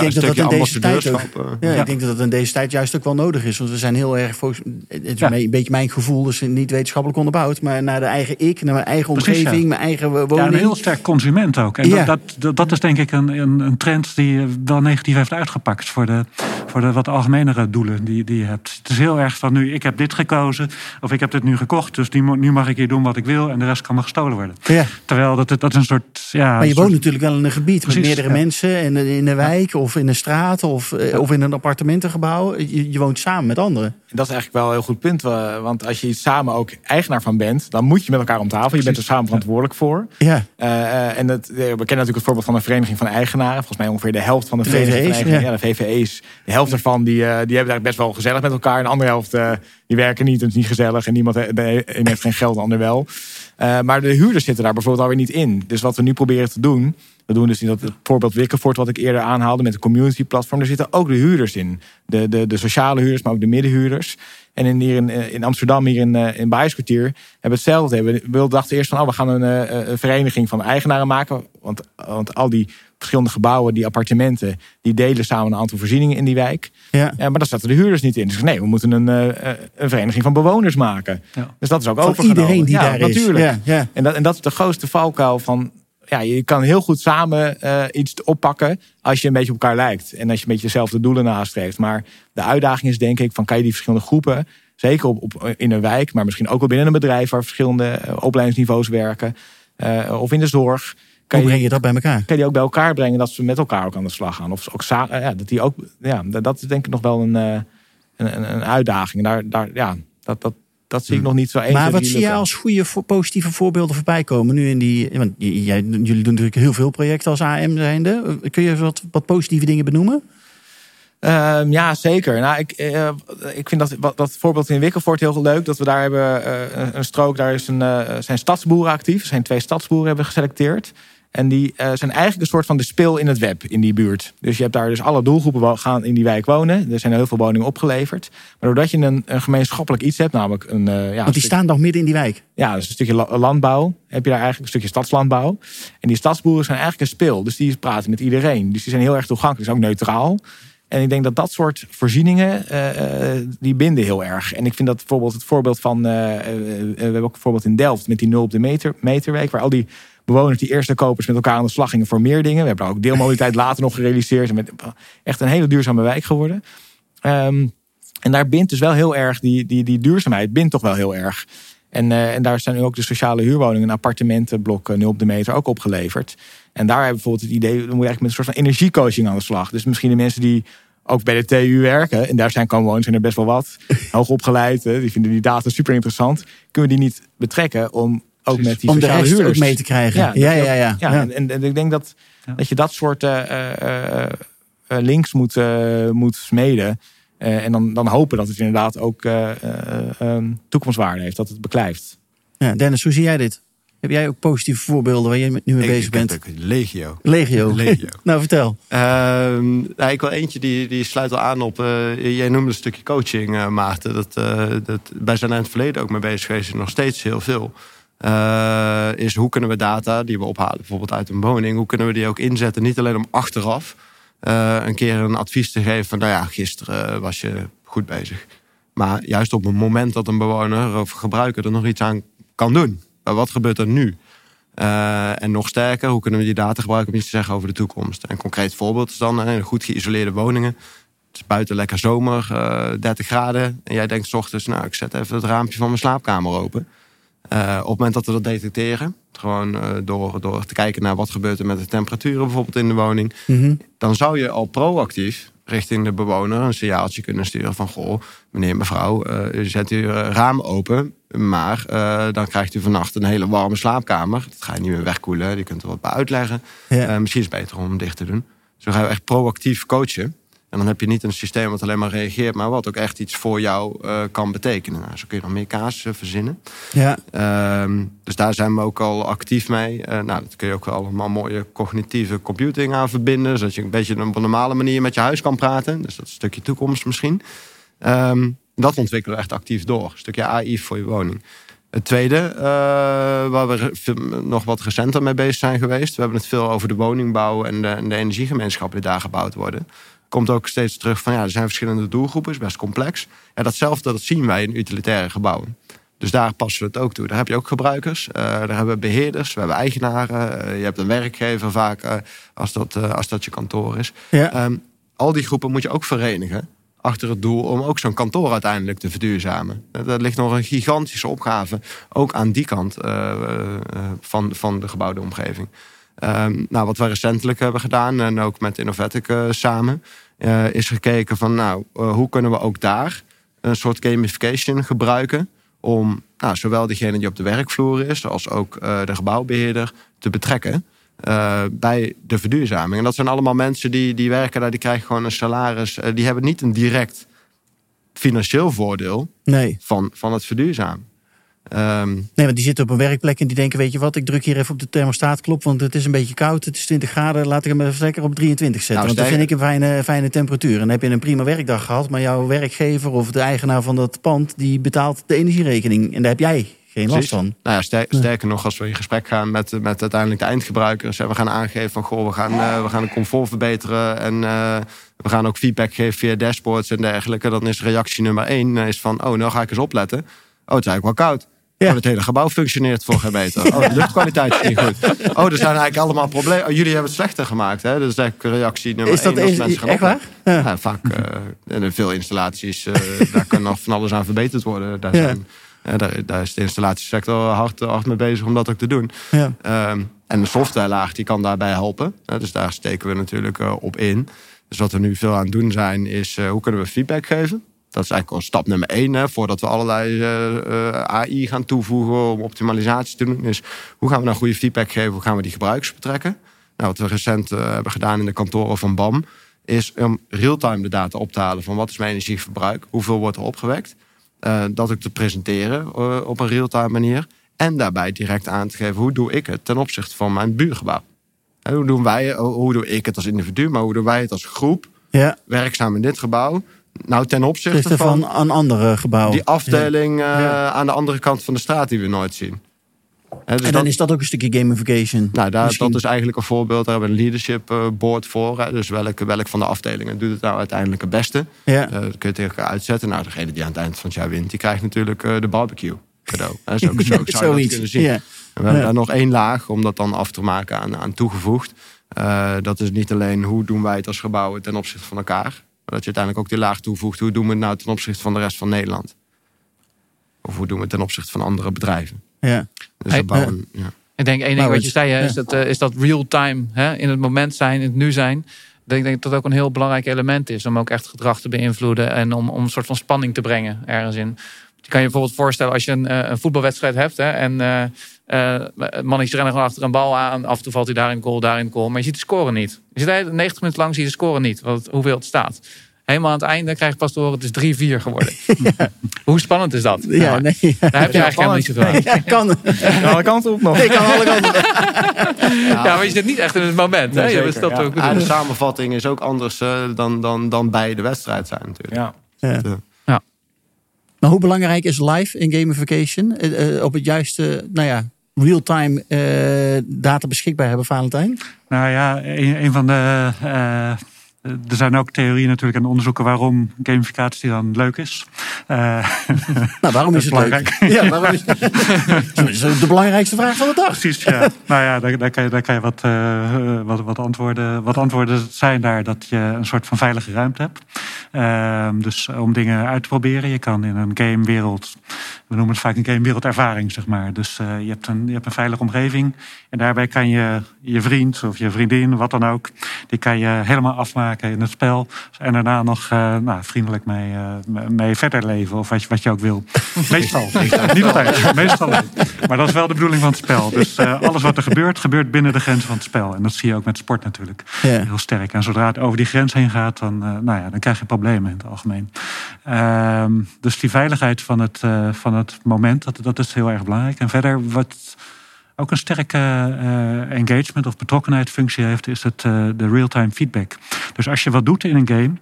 denk dat dat in deze tijd ook- eh, Ja, Ja. ik denk dat dat in deze tijd juist ook wel nodig is. Want we zijn heel erg, volgens, het is Ja. een beetje mijn gevoel, dus niet wetenschappelijk onderbouwd, maar naar de eigen ik, naar mijn eigen Precies, omgeving, ja. mijn eigen Ja, woning. een heel sterk consument ook. En Ja. dat, dat, dat is denk ik een, een, een trend die eh, wel negatief heeft uitgepakt voor de, voor de wat algemenere doelen die, die je hebt. Het is heel erg van nu, ik heb dit gekozen of ik heb dit nu gekocht, dus nu, mag ik hier doen wat ik wil en de rest kan me gestolen worden. Ja. Terwijl dat, dat is een soort. Ja, Maar je woont soort- natuurlijk wel in een gebied Precies, met meerdere ja. mensen. En in een wijk of in een straat of, eh, of in een appartementengebouw. Je, je woont samen met anderen. Dat is eigenlijk wel een heel goed punt. Want als je iets samen ook eigenaar van bent, dan moet je met elkaar om tafel. Je bent er samen verantwoordelijk voor. Ja, Eh, eh, en het, eh, we kennen natuurlijk het voorbeeld van een vereniging van eigenaren. Volgens mij ongeveer de helft van de De vereniging van VVE's, eigenaren. ja. Ja, de VVE's. De helft daarvan die, die hebben het eigenlijk best wel gezellig met elkaar. En de andere helft die werken niet het is niet gezellig. En niemand he- de een heeft geen geld, de ander wel. Maar de huurders zitten daar bijvoorbeeld alweer niet in. Dus wat we nu proberen te doen. We doen dus in dat voorbeeld Wikkenvoort wat ik eerder aanhaalde met de community platform. Er zitten ook de huurders in. De, de, de sociale huurders, maar ook de middenhuurders. En in, hier in, eh, in Amsterdam, hier in, eh, in Baaskwartier, hebben we hetzelfde. We we dachten eerst van, oh, we gaan een, eh, een vereniging van eigenaren maken. Want, want al die verschillende gebouwen, die appartementen, die delen samen een aantal voorzieningen in die wijk. ja. Ja, maar daar zaten de huurders niet in. Dus nee, we moeten een, een vereniging van bewoners maken. Ja. Dus dat is ook Van overgenomen. iedereen die ja, daar is. natuurlijk. Ja, ja. En, dat, en dat is de grootste valkuil van... Ja, je kan heel goed samen eh, iets oppakken als je een beetje op elkaar lijkt. En als je een beetje dezelfde doelen nastreeft. Maar de uitdaging is denk ik van kan je die verschillende groepen... zeker op, op, in een wijk, maar misschien ook wel binnen een bedrijf... waar verschillende eh, opleidingsniveaus werken. eh, of in de zorg. Kan Hoe breng je dat bij elkaar? kan je die ook bij elkaar brengen dat ze met elkaar ook aan de slag gaan. Of ook eh, ja, dat die ook, ja, dat is denk ik nog wel een, eh, een, een, een uitdaging. Daar, daar, ja, dat, dat, dat zie ik nog niet zo 1, Maar 2, wat 3 zie jij als goede voor- positieve voorbeelden voorbij komen nu in die. Want jij, jullie doen natuurlijk heel veel projecten als AM zijnde. Kun je wat, wat positieve dingen benoemen? Ehm, ja, zeker. Nou, ik, eh, ik vind dat, wat- dat voorbeeld in Wikkelvoort heel leuk. Dat we daar hebben eh, een- een strook, daar is een, eh, zijn stadsboeren actief. Er zijn twee stadsboeren hebben geselecteerd. En die eh, zijn eigenlijk een soort van de speel in het web in die buurt. Dus je hebt daar dus alle doelgroepen gaan in die wijk wonen. Er zijn heel veel woningen opgeleverd. Maar doordat je een, een gemeenschappelijk iets hebt, namelijk een, eh, ja, Want die stuk- staan nog midden in die wijk. ja, dus een stukje la- landbouw. Heb je daar eigenlijk een stukje stadslandbouw. En die stadsboeren zijn eigenlijk een speel. Dus die praten met iedereen. Dus die zijn heel erg toegankelijk. Zijn ook neutraal. En ik denk dat dat soort voorzieningen, eh, die binden heel erg. En ik vind dat bijvoorbeeld het voorbeeld van... we hebben ook een voorbeeld in Delft met die 0 op de meter, meterweek. Waar al die bewoners, die eerste kopers met elkaar aan de slag gingen voor meer dingen. We hebben ook deelmobiliteit later nog gerealiseerd. En met, echt een hele duurzame wijk geworden. Ehm, en daar bindt dus wel heel erg, die, die, die duurzaamheid bindt toch wel heel erg. En, eh, en daar zijn nu ook de sociale huurwoningen, een appartementenblok eh, 0 op de meter ook opgeleverd. En daar hebben we bijvoorbeeld het idee, dan moet je eigenlijk met een soort van energiecoaching aan de slag. Dus misschien de mensen die ook bij de TU werken, en daar zijn komen wonen, zijn er best wel wat, hoog opgeleid, hè, die vinden die data super interessant. Kunnen we die niet betrekken om ook met die om de sociale rest huurders ook mee te krijgen. Ja, ja, ja. ja, ja, En, en, en ik denk dat, Ja. dat je dat soort eh, eh, eh, links moet, moet smeden. Eh, en dan, dan hopen dat het inderdaad ook eh, eh, ehm, toekomstwaarde heeft, dat het beklijft. Ja, Dennis, hoe zie jij dit? Heb jij ook positieve voorbeelden waar je nu mee ik- bezig ik bent? ook Legio. Legio. Legio. nou, vertel. Ehm, nou, ik wil eentje die, die sluit al aan op. eh, jij noemde een stukje coaching, eh, Maarten. Dat, eh, dat, wij zijn in het verleden ook mee bezig geweest. en Nog steeds heel veel. Eh, is hoe kunnen we data die we ophalen, bijvoorbeeld uit een woning, hoe kunnen we die ook inzetten, niet alleen om achteraf eh, een keer een advies te geven van, nou ja, gisteren was je goed bezig. Maar juist op het moment dat een bewoner of gebruiker er nog iets aan kan doen. Maar wat gebeurt er nu? Uh, en nog sterker, hoe kunnen we die data gebruiken om iets te zeggen over de toekomst? Een concreet voorbeeld is dan uh, goed geïsoleerde woningen. Het is buiten lekker zomer, uh, 30 graden. En jij denkt s ochtends, nou, ik zet even het raampje van mijn slaapkamer open. Op het moment dat we dat detecteren, gewoon door, door te kijken naar wat gebeurt er met de temperaturen bijvoorbeeld in de woning, mm -hmm. dan zou je al proactief richting de bewoner een signaaltje kunnen sturen van... goh, meneer, mevrouw, uh, u zet uw raam open... maar dan krijgt u vannacht een hele warme slaapkamer. Dat ga je niet meer wegkoelen, je kunt er wat bij uitleggen. Ja. Misschien is het beter om hem dicht te doen. Zo gaan we echt proactief coachen. En dan heb je niet een systeem wat alleen maar reageert... maar wat ook echt iets voor jou kan betekenen. Nou, zo kun je nog meer kaas verzinnen. Ja. Ehm, dus daar zijn we ook al actief mee. nou, dat kun je ook allemaal mooie cognitieve computing aan verbinden... zodat je een beetje op een normale manier met je huis kan praten. Dus dat is een stukje toekomst misschien. Um, dat ontwikkelen we echt actief door. Een stukje AI voor je woning. Het tweede, uh, waar we nog wat recenter mee bezig zijn geweest... we hebben het veel over de woningbouw en de, en de energiegemeenschappen die daar gebouwd worden komt ook steeds terug van ja, er zijn verschillende doelgroepen, is best complex. En datzelfde dat zien wij in utilitaire gebouwen. Dus daar passen we het ook toe. Daar heb je ook gebruikers, uh, daar hebben we beheerders, we hebben eigenaren. Uh, je hebt een werkgever vaak uh, als, dat, als dat je kantoor is. Ja. Um, al die groepen moet je ook verenigen achter het doel om ook zo'n kantoor uiteindelijk te verduurzamen. Dat ligt nog een gigantische opgave, ook aan die kant van, van de gebouwde omgeving. Um, nou, wat we recentelijk hebben gedaan, en ook met Innovatic uh, samen, uh, is gekeken van nou, uh, hoe kunnen we ook daar een soort gamification gebruiken om nou, zowel degene die op de werkvloer is, als ook de gebouwbeheerder te betrekken. bij de verduurzaming. En dat zijn allemaal mensen die, die werken daar, die krijgen gewoon een salaris. die hebben niet een direct financieel voordeel nee. van, van het verduurzamen. Um, nee, want die zitten op een werkplek en die denken: Weet je wat, ik druk hier even op de thermostaatklop, want het is een beetje koud, het is 20 graden, laat ik hem even lekker op 23 zetten. Nou, want dat vind ik een fijne, fijne temperatuur. En dan heb je een prima werkdag gehad, maar jouw werkgever of de eigenaar van dat pand, die betaalt de energierekening. En daar heb jij geen last van. Nou ja, ster sterker nog, als we in gesprek gaan met, met uiteindelijk de eindgebruikers en we gaan aangeven van goh, we gaan, uh, we gaan het comfort verbeteren en uh, we gaan ook feedback geven via dashboards en dergelijke, dan is reactie nummer één is van oh, nou ga ik eens opletten. Oh, het is eigenlijk wel koud. Ja. Oh, het hele gebouw functioneert voor geen meter. Oh, de luchtkwaliteit is niet goed. Oh, er zijn eigenlijk allemaal problemen. Oh, jullie hebben het slechter gemaakt. Hè? Dat is eigenlijk reactie nummer is dat één. Is, mensen echt waar? Ja. ja vaak uh, in veel installaties, uh, daar kan nog van alles aan verbeterd worden. Daar, zijn, uh, daar, daar, is de installatiesector hard, hard mee bezig om dat ook te doen. Ja. Um, en de softwarelaag die kan daarbij helpen. dus daar steken we natuurlijk op in. Dus wat we nu veel aan het doen zijn, is hoe kunnen we feedback geven? Dat is eigenlijk al stap nummer één. Hè, voordat we allerlei uh, uh, AI gaan toevoegen om optimalisatie te doen. Is hoe gaan we nou goede feedback geven? Hoe gaan we die gebruikers betrekken? Nou, wat we recent uh, hebben gedaan in de kantoren van BAM. Is om real-time de data op te halen van wat is mijn energieverbruik? Hoeveel wordt er opgewekt? dat ook te presenteren op een real-time manier. En daarbij direct aan te geven hoe doe ik het ten opzichte van mijn buurgebouw. hoe, doen wij, hoe doe ik het als individu, maar hoe doen wij het als groep? Ja. Werkzaam in dit gebouw nou, ten opzichte van, van een andere gebouw. Die afdeling uh, aan de andere kant van de straat die we nooit zien. He, dus en dan is dat ook een stukje gamification. Nou, daar, dat is eigenlijk een voorbeeld. Daar hebben we een leadership uh, board voor. Hè. Dus welke, welk van de afdelingen doet het nou uiteindelijk het beste? Ja. Uh, dat kun je tegen elkaar uitzetten. Nou, degene die aan het eind van het jaar wint, die krijgt natuurlijk de barbecue cadeau. Hè. Zo, zo, zo zou je dat kunnen zien. Ja. En we hebben daar nog één laag om dat dan af te maken aan, aan toegevoegd. dat is niet alleen hoe doen wij het als gebouwen ten opzichte van elkaar. Maar dat je uiteindelijk ook die laag toevoegt. Hoe doen we het nou ten opzichte van de rest van Nederland? Of hoe doen we het ten opzichte van andere bedrijven? Ja. Dus hey, bouwen, ja. Ik denk één ding nou, wat je zei, is, dat, uh, is dat real-time, in het moment zijn, in het nu zijn. Ik denk dat dat ook een heel belangrijk element is om ook echt gedrag te beïnvloeden en om, om een soort van spanning te brengen ergens in. Je kan je bijvoorbeeld voorstellen als je een, eh, een voetbalwedstrijd hebt hè, en uh, mannetjes rennen gewoon achter een bal aan. Af en toe valt hij daar in goal, daar in goal. Maar je ziet de score niet. Je zit 90 minuten lang zie je de score niet, wat, hoeveel het staat. Helemaal aan het einde krijg je pas te horen, het is 3-4 geworden. Hoe spannend is dat? Ja, nou, nee, ja. Daar heb je eigenlijk helemaal niet zoveel aan. Ja, kan. alle kanten op nog. Ik kan alle kanten op. Ja, maar je zit niet echt in het moment. Nee, hè? Zeker, dat ook de samenvatting is ook anders uh, dan, dan, dan bij de wedstrijd zijn natuurlijk. Ja. ja. Maar hoe belangrijk is live in gamification? Uh, op het juiste, nou ja, real-time uh, data beschikbaar hebben, Valentijn? Nou ja, een, een van de eh, er zijn ook theorieën natuurlijk en onderzoeken waarom gamificatie dan leuk is. Uh, nou, waarom is, het belangrijk? leuk? Ja, waarom is het... dat is de belangrijkste vraag van de dag. Precies, ja. nou ja, daar, daar, kan je, daar kan je wat, uh, wat, wat, antwoorden, wat antwoorden zijn daar. Dat je een soort van veilige ruimte hebt. Uh, dus om dingen uit te proberen. Je kan in een gamewereld, we noemen het vaak een gamewereldervaring, zeg maar. Dus je, hebt een, je hebt een veilige omgeving. En daarbij kan je je vriend of je vriendin, wat dan ook, die kan je helemaal afmaken in het spel. En daarna nog uh, nou, vriendelijk mee, uh, mee verder leven. Of wat je, wat je ook wil. Meestal. Niet altijd. Meestal. Maar dat is wel de bedoeling van het spel. Dus alles wat er gebeurt, gebeurt binnen de grenzen van het spel. En dat zie je ook met sport natuurlijk. Heel sterk. En zodra het over die grens heen gaat, dan, nou ja, dan krijg je problemen in het algemeen. Ehm, dus die veiligheid van het, van het moment, dat, dat is heel erg belangrijk. En verder, wat ook een sterke uh, engagement of betrokkenheid functie heeft, is het uh, de real-time feedback. Dus als je wat doet in een game,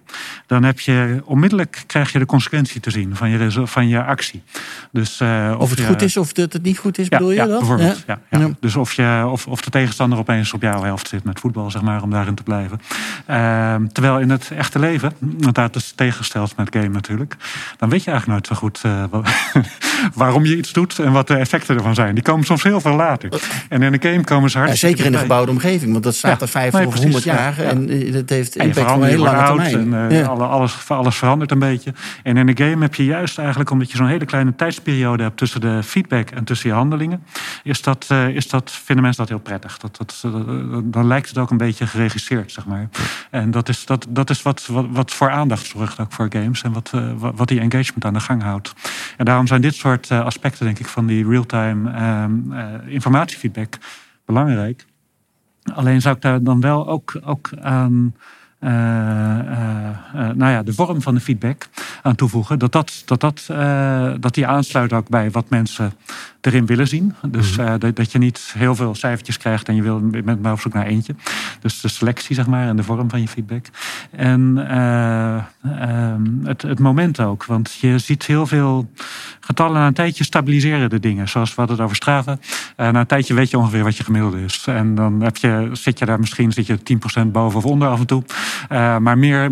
dan heb je onmiddellijk krijg je de consequentie te zien van je, van je actie. Dus, uh, of, het goed is of dat het niet goed is, ja, bedoel je ja, dat? Bijvoorbeeld, ja. Ja, Dus of, je, of, of de tegenstander opeens op jouw helft zit met voetbal, zeg maar, om daarin te blijven. Ehm, terwijl in het echte leven, want dat is tegengesteld met game natuurlijk, dan weet je eigenlijk nooit zo goed waarom je iets doet en wat de effecten ervan zijn. Die komen soms heel veel later. En in een game komen ze hard. Ja, zeker in de gebouwde omgeving, want dat staat er 50 of 100 jaar. En eh, dat heeft impact voor een hele lange termijn. En, uh, alles, alles verandert een beetje. En in een game heb je juist eigenlijk, omdat je zo'n hele kleine tijdsperiode hebt tussen de feedback en tussen je handelingen, is dat, uh, is dat, vinden mensen dat heel prettig. Dat, dat, dan lijkt het ook een beetje geregisseerd, zeg maar. En dat is, dat, dat is wat, wat, wat voor aandacht zorgt ook voor games en wat, wat die engagement aan de gang houdt. En daarom zijn dit soort aspecten, denk ik, van die real-time um, informatiefeedback belangrijk. Alleen zou ik daar dan wel ook, ook aan. Uh, uh, uh, nou ja, de vorm van de feedback aan toevoegen. Dat, dat, dat, dat, dat die aansluit ook bij wat mensen erin willen zien. Dus uh, dat, dat, je niet heel veel cijfertjes krijgt en je wil met maar op zoek naar eentje. Dus de selectie, zeg maar, en de vorm van je feedback. En uh, uh, het, het moment ook. Want je ziet heel veel getallen na een tijdje stabiliseren de dingen. Zoals we hadden het over Strava. na een tijdje weet je ongeveer wat je gemiddelde is. En dan heb je, zit je daar misschien zit je 10% boven of onder af en toe. maar meer 20%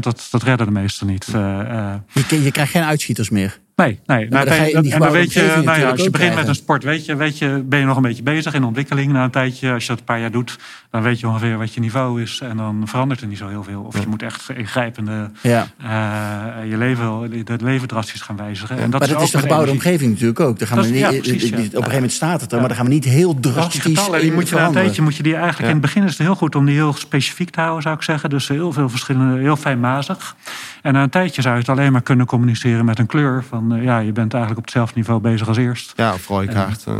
dat, dat redden de meesten niet. je, je krijgt geen uitschieters meer. Nee, nee. Nou, en dan weet je, nou ja, als je begint met een sport, weet je, weet je, ben je nog een beetje bezig in ontwikkeling. Na een tijdje, als je dat een paar jaar doet, dan weet je ongeveer wat je niveau is. En dan verandert er niet zo heel veel. Of je moet echt ingrijpende ja. uh, je leven, het leven drastisch gaan wijzigen. En dat maar is dat is de gebouwde omgeving natuurlijk ook. Daar gaan we niet, ja, precies, op een gegeven moment staat het er, maar dan gaan we niet heel drastisch getallen, moet je na een tijdje moet je die eigenlijk in het begin is het heel goed om die heel specifiek te houden, zou ik zeggen. Dus heel veel verschillende, heel fijnmazig. En na een tijdje zou je het alleen maar kunnen communiceren met een kleur. Van uh, ja, je bent eigenlijk op hetzelfde niveau bezig als eerst. Ja, of rode kaart. Uh,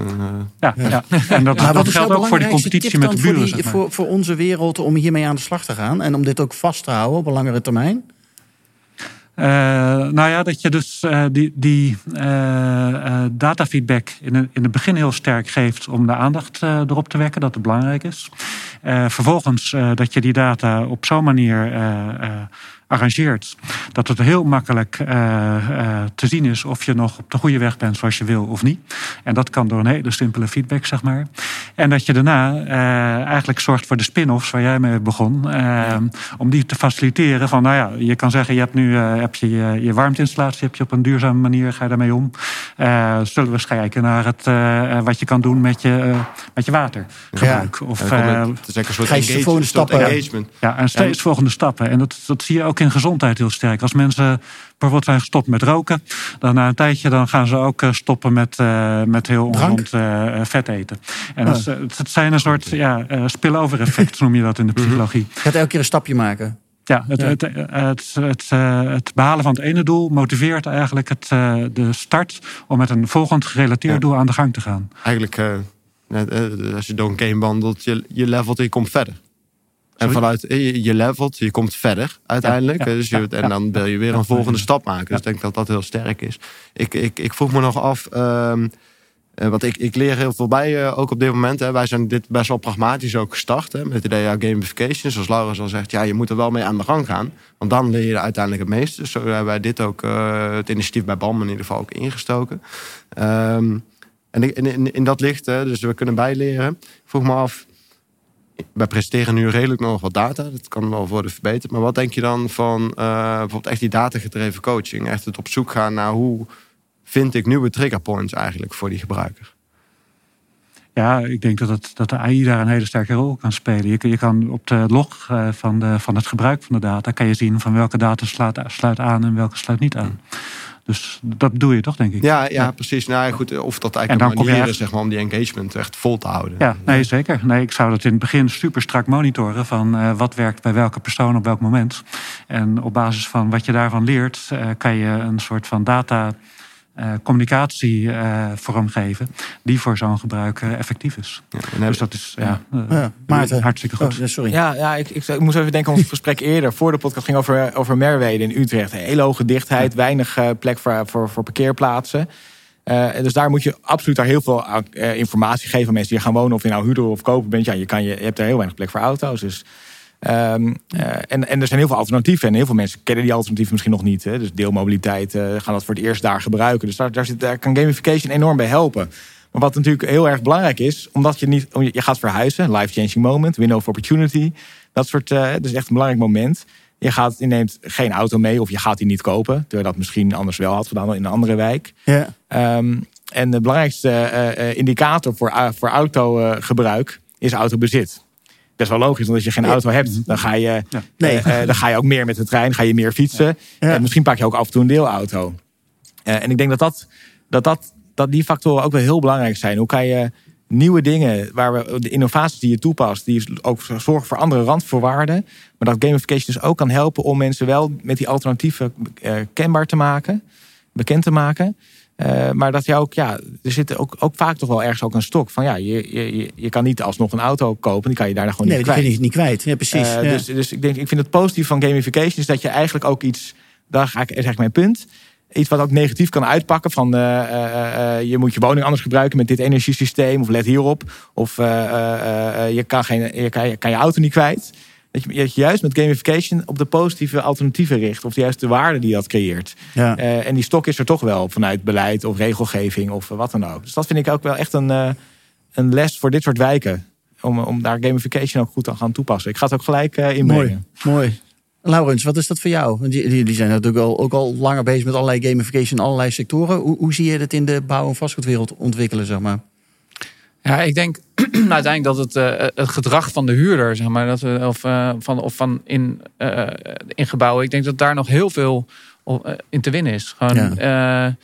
ja, ja. ja, en dat, dat geldt ook voor die competitie met de buren. Voor, die, voor, voor onze wereld om hiermee aan de slag te gaan. En om dit ook vast te houden op een langere termijn? Uh, nou ja, dat je dus uh, die, die uh, datafeedback in, in het begin heel sterk geeft om de aandacht erop te wekken, dat het belangrijk is. vervolgens dat je die data op zo'n manier arrangeert. Dat het heel makkelijk uh, uh, te zien is of je nog op de goede weg bent zoals je wil of niet. En dat kan door een hele simpele feedback, zeg maar. En dat je daarna uh, eigenlijk zorgt voor de spin-offs waar jij mee begon. om die te faciliteren. Van nou ja, je kan zeggen, je hebt nu heb je, je, je warmteinstallatie heb je op een duurzame manier, ga je daarmee om. zullen we eens kijken naar het, wat je kan doen met je, met je watergebruik. Ja. Of, het is een soort engagement. Stappen. engagement. Ja, en steeds volgende stappen. En dat, dat zie je ook in gezondheid heel sterk. Als mensen bijvoorbeeld zijn gestopt met roken, dan na een tijdje dan gaan ze ook eh, stoppen met, uh, met heel ongezond uh, vet eten. En dat, het zijn een soort ja, spillover effect, noem je dat in de psychologie. Je gaat elke keer een stapje maken. Ja, het, Het, het, het, het, behalen van het ene doel motiveert eigenlijk het, de start om met een volgend gerelateerd doel aan de gang te gaan. Eigenlijk, als je door een game wandelt, je, je levelt en je komt verder. En vanuit eh, je levelt, je komt verder uiteindelijk. dus je, en dan wil je weer een volgende stap maken. Dus ik denk dat dat heel sterk is. Ik, ik, ik vroeg me nog af. Um, Uh, want ik, ik leer heel veel bij, uh, ook op dit moment. Hè. Wij zijn dit best wel pragmatisch ook gestart. Hè, met het idee ja, gamification. Zoals Laura al zegt, ja, je moet er wel mee aan de gang gaan. Want dan leer je er uiteindelijk het meeste. Dus zo hebben wij dit ook, uh, het initiatief bij BAM in ieder geval ook ingestoken. Um, en in, in, in, dat licht, hè, dus we kunnen bijleren. Ik vroeg me af, wij presenteren nu redelijk nog wat data. Dat kan wel worden verbeterd. Maar wat denk je dan van uh, bijvoorbeeld echt die datagedreven coaching? Echt het op zoek gaan naar hoe vind ik nieuwe triggerpoints eigenlijk voor die gebruiker? Ja, ik denk dat, het, dat de AI daar een hele sterke rol kan spelen. Je, je kan op de log uh, van, de, van het gebruik van de data... kan je zien van welke data sluit, sluit aan en welke sluit niet aan. Dus dat doe je toch, denk ik. Ja, ja, precies. Nou goed, of dat eigenlijk een manier is zeg maar, om die engagement echt vol te houden. Ja, nee, zeker. Nee, ik zou dat in het begin super strak monitoren van uh, wat werkt bij welke persoon op welk moment. En op basis van wat je daarvan leert, uh, kan je een soort van data uh, communicatie uh, vormgeven die voor zo'n gebruik uh, effectief is. Ja, dus dat is ja, ja. Maarten. hartstikke goed. Oh, sorry. Ja, ja ik, ik, ik, moest even denken aan ons gesprek eerder. Voor de podcast ging over, over Merwede in Utrecht. Hele hoge dichtheid, weinig plek voor, voor, voor parkeerplaatsen. dus daar moet je absoluut daar heel veel informatie geven aan mensen die gaan wonen. Of je nou huurder of koper bent. Ja, je, kan, je, je hebt er heel weinig plek voor auto's. Dus Um, uh, en, en er zijn heel veel alternatieven. En heel veel mensen kennen die alternatieven misschien nog niet. Hè. Dus deelmobiliteit uh, gaan dat voor het eerst daar gebruiken. Dus daar, daar, zit, daar kan gamification enorm bij helpen. Maar wat natuurlijk heel erg belangrijk is, omdat je niet, je gaat verhuizen, life-changing moment, window of opportunity. Dat soort, uh, dat is echt een belangrijk moment. Je, gaat, je neemt geen auto mee of je gaat die niet kopen. Terwijl je dat misschien anders wel had gedaan in een andere wijk. Ja. Um, en de belangrijkste indicator voor, voor autogebruik is autobezit best wel logisch. Want als je geen auto hebt, dan ga je, nee. uh, dan ga je ook meer met de trein, ga je meer fietsen. En misschien pak je ook af en toe een deelauto. Uh, en ik denk dat, dat, dat, dat, dat die factoren ook wel heel belangrijk zijn. Hoe kan je nieuwe dingen, waar we de innovaties die je toepast, die ook zorgen voor andere randvoorwaarden. Maar dat gamification dus ook kan helpen om mensen wel met die alternatieven kenbaar te maken, bekend te maken. Uh, maar dat je ook, ja, er zit ook, ook vaak toch wel ergens ook een stok van ja, je, je, je kan niet alsnog een auto kopen, die kan je daar gewoon nee, niet kwijt. Nee, die niet kwijt. Ja, precies. Uh, ja. Dus, dus ik denk, ik vind het positief van gamification is dat je eigenlijk ook iets, daar ga ik, is eigenlijk mijn punt, iets wat ook negatief kan uitpakken van uh, je moet je woning anders gebruiken met dit energiesysteem of let hierop of je kan, geen, je, kan, je, kan je auto niet kwijt. Dat je, dat je juist met gamification op de positieve alternatieven richt. Of juist de waarde die dat creëert. Ja. Uh, en die stok is er toch wel vanuit beleid of regelgeving of wat dan ook. Dus dat vind ik ook wel echt een, uh, een les voor dit soort wijken. Om, om daar gamification ook goed aan gaan toepassen. Ik ga het ook gelijk uh, inbrengen. Mooi, mooi. Laurens, wat is dat voor jou? Die, die zijn natuurlijk al, ook al langer bezig met allerlei gamification in allerlei sectoren. Hoe, hoe zie je het in de bouw- en vastgoedwereld ontwikkelen, zeg maar? Ja, ik denk uiteindelijk dat het, uh, het gedrag van de huurder, zeg maar, dat we, of, uh, van, of van in, uh, in gebouwen, ik denk dat daar nog heel veel in te winnen is. Gewoon, ja.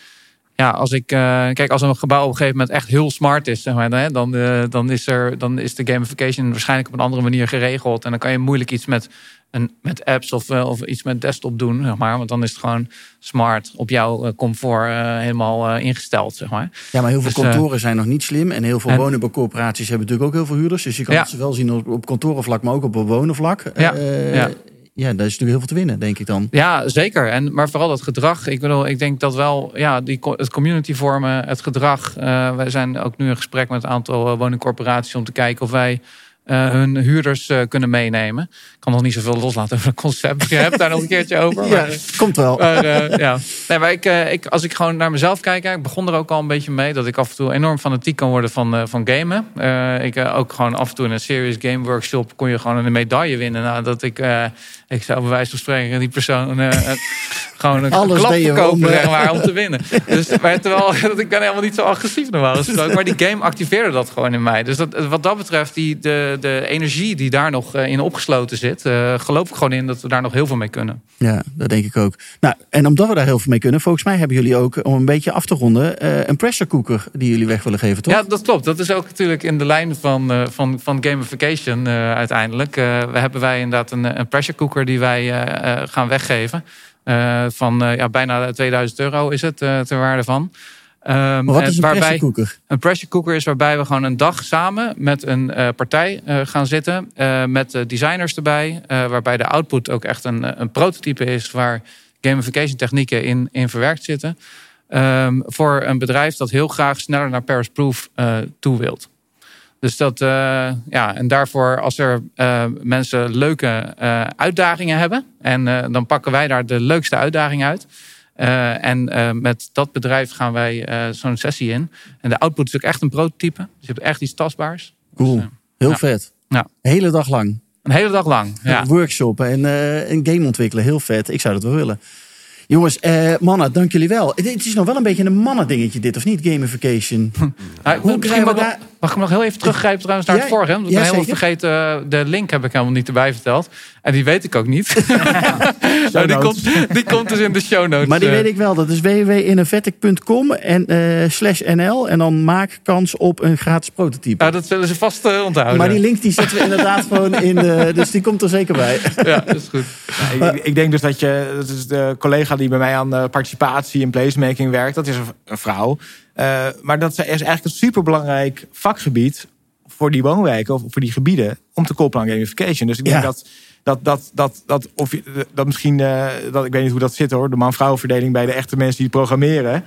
Ja, als ik kijk, als een gebouw op een gegeven moment echt heel smart is, zeg maar, dan, dan, is er, dan is de gamification waarschijnlijk op een andere manier geregeld. En dan kan je moeilijk iets met een, met apps of, of iets met desktop doen, zeg maar. Want dan is het gewoon smart op jouw comfort uh, helemaal uh, ingesteld, zeg maar. Ja, maar heel veel dus, kantoren uh, zijn nog niet slim. En heel veel en, hebben natuurlijk ook heel veel huurders. Dus je kan ja. het wel zien op, op kantorenvlak, maar ook op bewonenvlak. Ja, ja. Ja, daar is natuurlijk heel veel te winnen, denk ik dan. Ja, zeker. En, maar vooral dat gedrag. Ik bedoel, ik denk dat wel ja, die, het community vormen, het gedrag. wij zijn ook nu in gesprek met een aantal woningcorporaties om te kijken of wij uh, hun huurders kunnen meenemen. Kan nog niet zoveel loslaten over het concept. Je hebt daar nog een keertje over. Maar, ja, komt wel. Maar, uh, ja. nee, maar ik, ik, als ik gewoon naar mezelf kijk, ik begon er ook al een beetje mee dat ik af en toe enorm fanatiek kan worden van, van gamen. ik ook gewoon af en toe in een serious game workshop kon je gewoon een medaille winnen. Nou, dat ik, ik zou bij wijze van spreken die persoon gewoon een Alles klap verkopen om, zeg maar, om te winnen. Dus, maar terwijl ik ben helemaal niet zo agressief normaal gesproken. Maar die game activeerde dat gewoon in mij. Dus dat, wat dat betreft, die, de, de energie die daar nog in opgesloten zit, uh, geloof ik gewoon in dat we daar nog heel veel mee kunnen. Ja, dat denk ik ook. Nou, en omdat we daar heel veel mee kunnen, volgens mij hebben jullie ook, om een beetje af te ronden, uh, een pressure cooker die jullie weg willen geven, toch? Ja, dat klopt. Dat is ook natuurlijk in de lijn van, van, van gamification uiteindelijk. we hebben wij inderdaad een, een pressure cooker die wij gaan weggeven. Van ja, bijna 2000 euro is het ter waarde van. Um, wat is een waarbij, pressure cooker? Een pressure cooker is waarbij we gewoon een dag samen met een partij gaan zitten. met designers erbij. waarbij de output ook echt een, een prototype is waar gamification technieken in, in verwerkt zitten. ehm, voor een bedrijf dat heel graag sneller naar Paris Proof toe wilt. Dus dat, ja, en daarvoor als er mensen leuke uitdagingen hebben, en dan pakken wij daar de leukste uitdaging uit. En met dat bedrijf gaan wij zo'n sessie in. En de output is ook echt een prototype. Dus je hebt echt iets tastbaars. Cool. Dus, Heel vet. Ja. Hele dag lang. Een hele dag lang. Ja. Workshoppen en een game ontwikkelen. Heel vet. Ik zou dat wel willen. Jongens, eh, mannen, dank jullie wel. Het is nog wel een beetje een mannen dingetje dit, of niet? Gamification. Ja, Hoe krijgen we daar... Mag ik nog heel even teruggrijpen trouwens naar het vorige? Want ik ben helemaal vergeten, uh, de link heb ik helemaal niet erbij verteld. En die weet ik ook niet. nou, die, komt, die komt dus in de show notes. Maar die weet ik wel. Dat is www.innovatic.com en uh, slash nl. En dan maak kans op een gratis prototype. Ja, dat zullen ze vast uh, onthouden. Maar die link die zetten we inderdaad gewoon in de... Dus die komt er zeker bij. ja, dat is goed. Ja, ik, ik, denk dus dat je... Dat is de collega die bij mij aan participatie en placemaking werkt. Dat is een vrouw. Uh, maar dat is eigenlijk een superbelangrijk vakgebied voor die woonwijken of voor die gebieden om te koppelen aan gamification. Dus ik denk dat dat, dat, dat, dat, of je, dat misschien, uh, dat, ik weet niet hoe dat zit hoor, de man-vrouw verdeling bij de echte mensen die programmeren.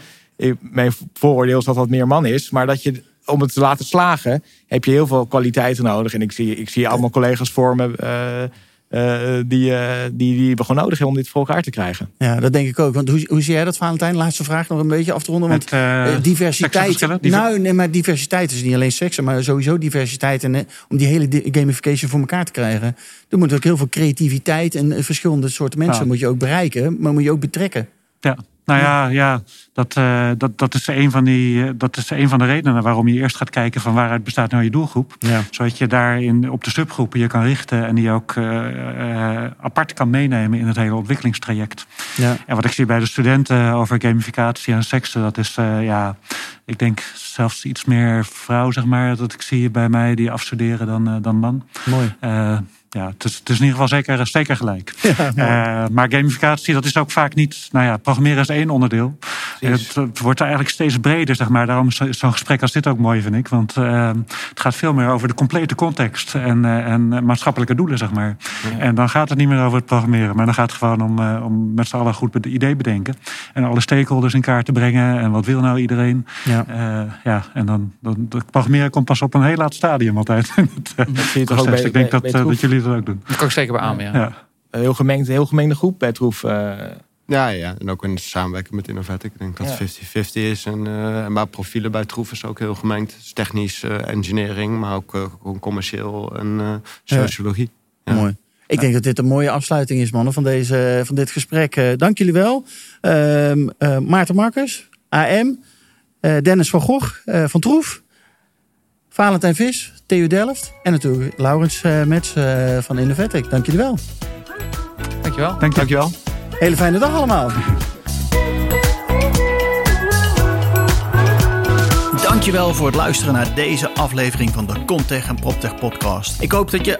Mijn vooroordeel is dat dat meer man is, maar dat je om het te laten slagen heb je heel veel kwaliteiten nodig. En ik zie, ik zie allemaal collega's vormen. Uh, uh, die, uh, die, die we gewoon nodig hebben om dit voor elkaar te krijgen. Ja, dat denk ik ook. Want hoe, hoe zie jij dat, Valentijn? Laatste vraag nog een beetje af te ronden. Want uh, diversiteit. Nou, nee, maar diversiteit is niet alleen seks, maar sowieso diversiteit. En om die hele gamification voor elkaar te krijgen, dan moet ook heel veel creativiteit en verschillende soorten mensen moet je ook bereiken, maar moet je ook betrekken. Ja, nou ja, ja dat, uh, dat, dat, is een van die, uh, dat is een van de redenen waarom je eerst gaat kijken van waaruit bestaat nou je doelgroep. Ja. Zodat je daarin op de subgroepen je kan richten en die ook uh, apart kan meenemen in het hele ontwikkelingstraject. Ja. En wat ik zie bij de studenten over gamificatie en seksen, dat is ja, ik denk zelfs iets meer vrouw, zeg maar, dat ik zie bij mij die afstuderen dan, dan man. Mooi ja, het is, het is in ieder geval zeker, zeker gelijk. Ja, uh, maar gamificatie, dat is ook vaak niet. Nou ja, programmeren is één onderdeel. Het, het, wordt eigenlijk steeds breder, zeg maar. Daarom is zo'n gesprek als dit ook mooi, vind ik. Want uh, het gaat veel meer over de complete context en, uh, en maatschappelijke doelen, zeg maar. Ja. En dan gaat het niet meer over het programmeren, maar dan gaat het gewoon om, om met z'n allen goed het idee bedenken. En alle stakeholders in kaart te brengen. En wat wil nou iedereen? Ja, ja en dan, dan, het programmeren komt pas op een heel laat stadium altijd. dat toch ook bij, ik denk dat, dat jullie dat ook doen. Dat kan ik zeker bij aan, ja. ja. Heel, gemengd, heel gemengde groep bij Troef. Uh... Ja, ja, en ook in samenwerking met Innovatic. Ik denk dat het 50-50 is. En, uh, maar profielen bij Troef is ook heel gemengd. Dus technisch, uh, engineering, maar ook commercieel en sociologie. Ja. Mooi. Ik denk dat dit een mooie afsluiting is, mannen, van, deze, van dit gesprek. dank jullie wel. Ehm, Maarten Marcus, AM. Dennis van Gogh van Troef. Valentijn Vis, TU Delft. En natuurlijk Laurens uh, Mets uh, van Innovatic. Dank jullie wel. Dankjewel. Dank je. Dankjewel. Hele fijne dag allemaal. Dankjewel voor het luisteren naar deze aflevering van de Contech en PropTech podcast. Ik hoop dat je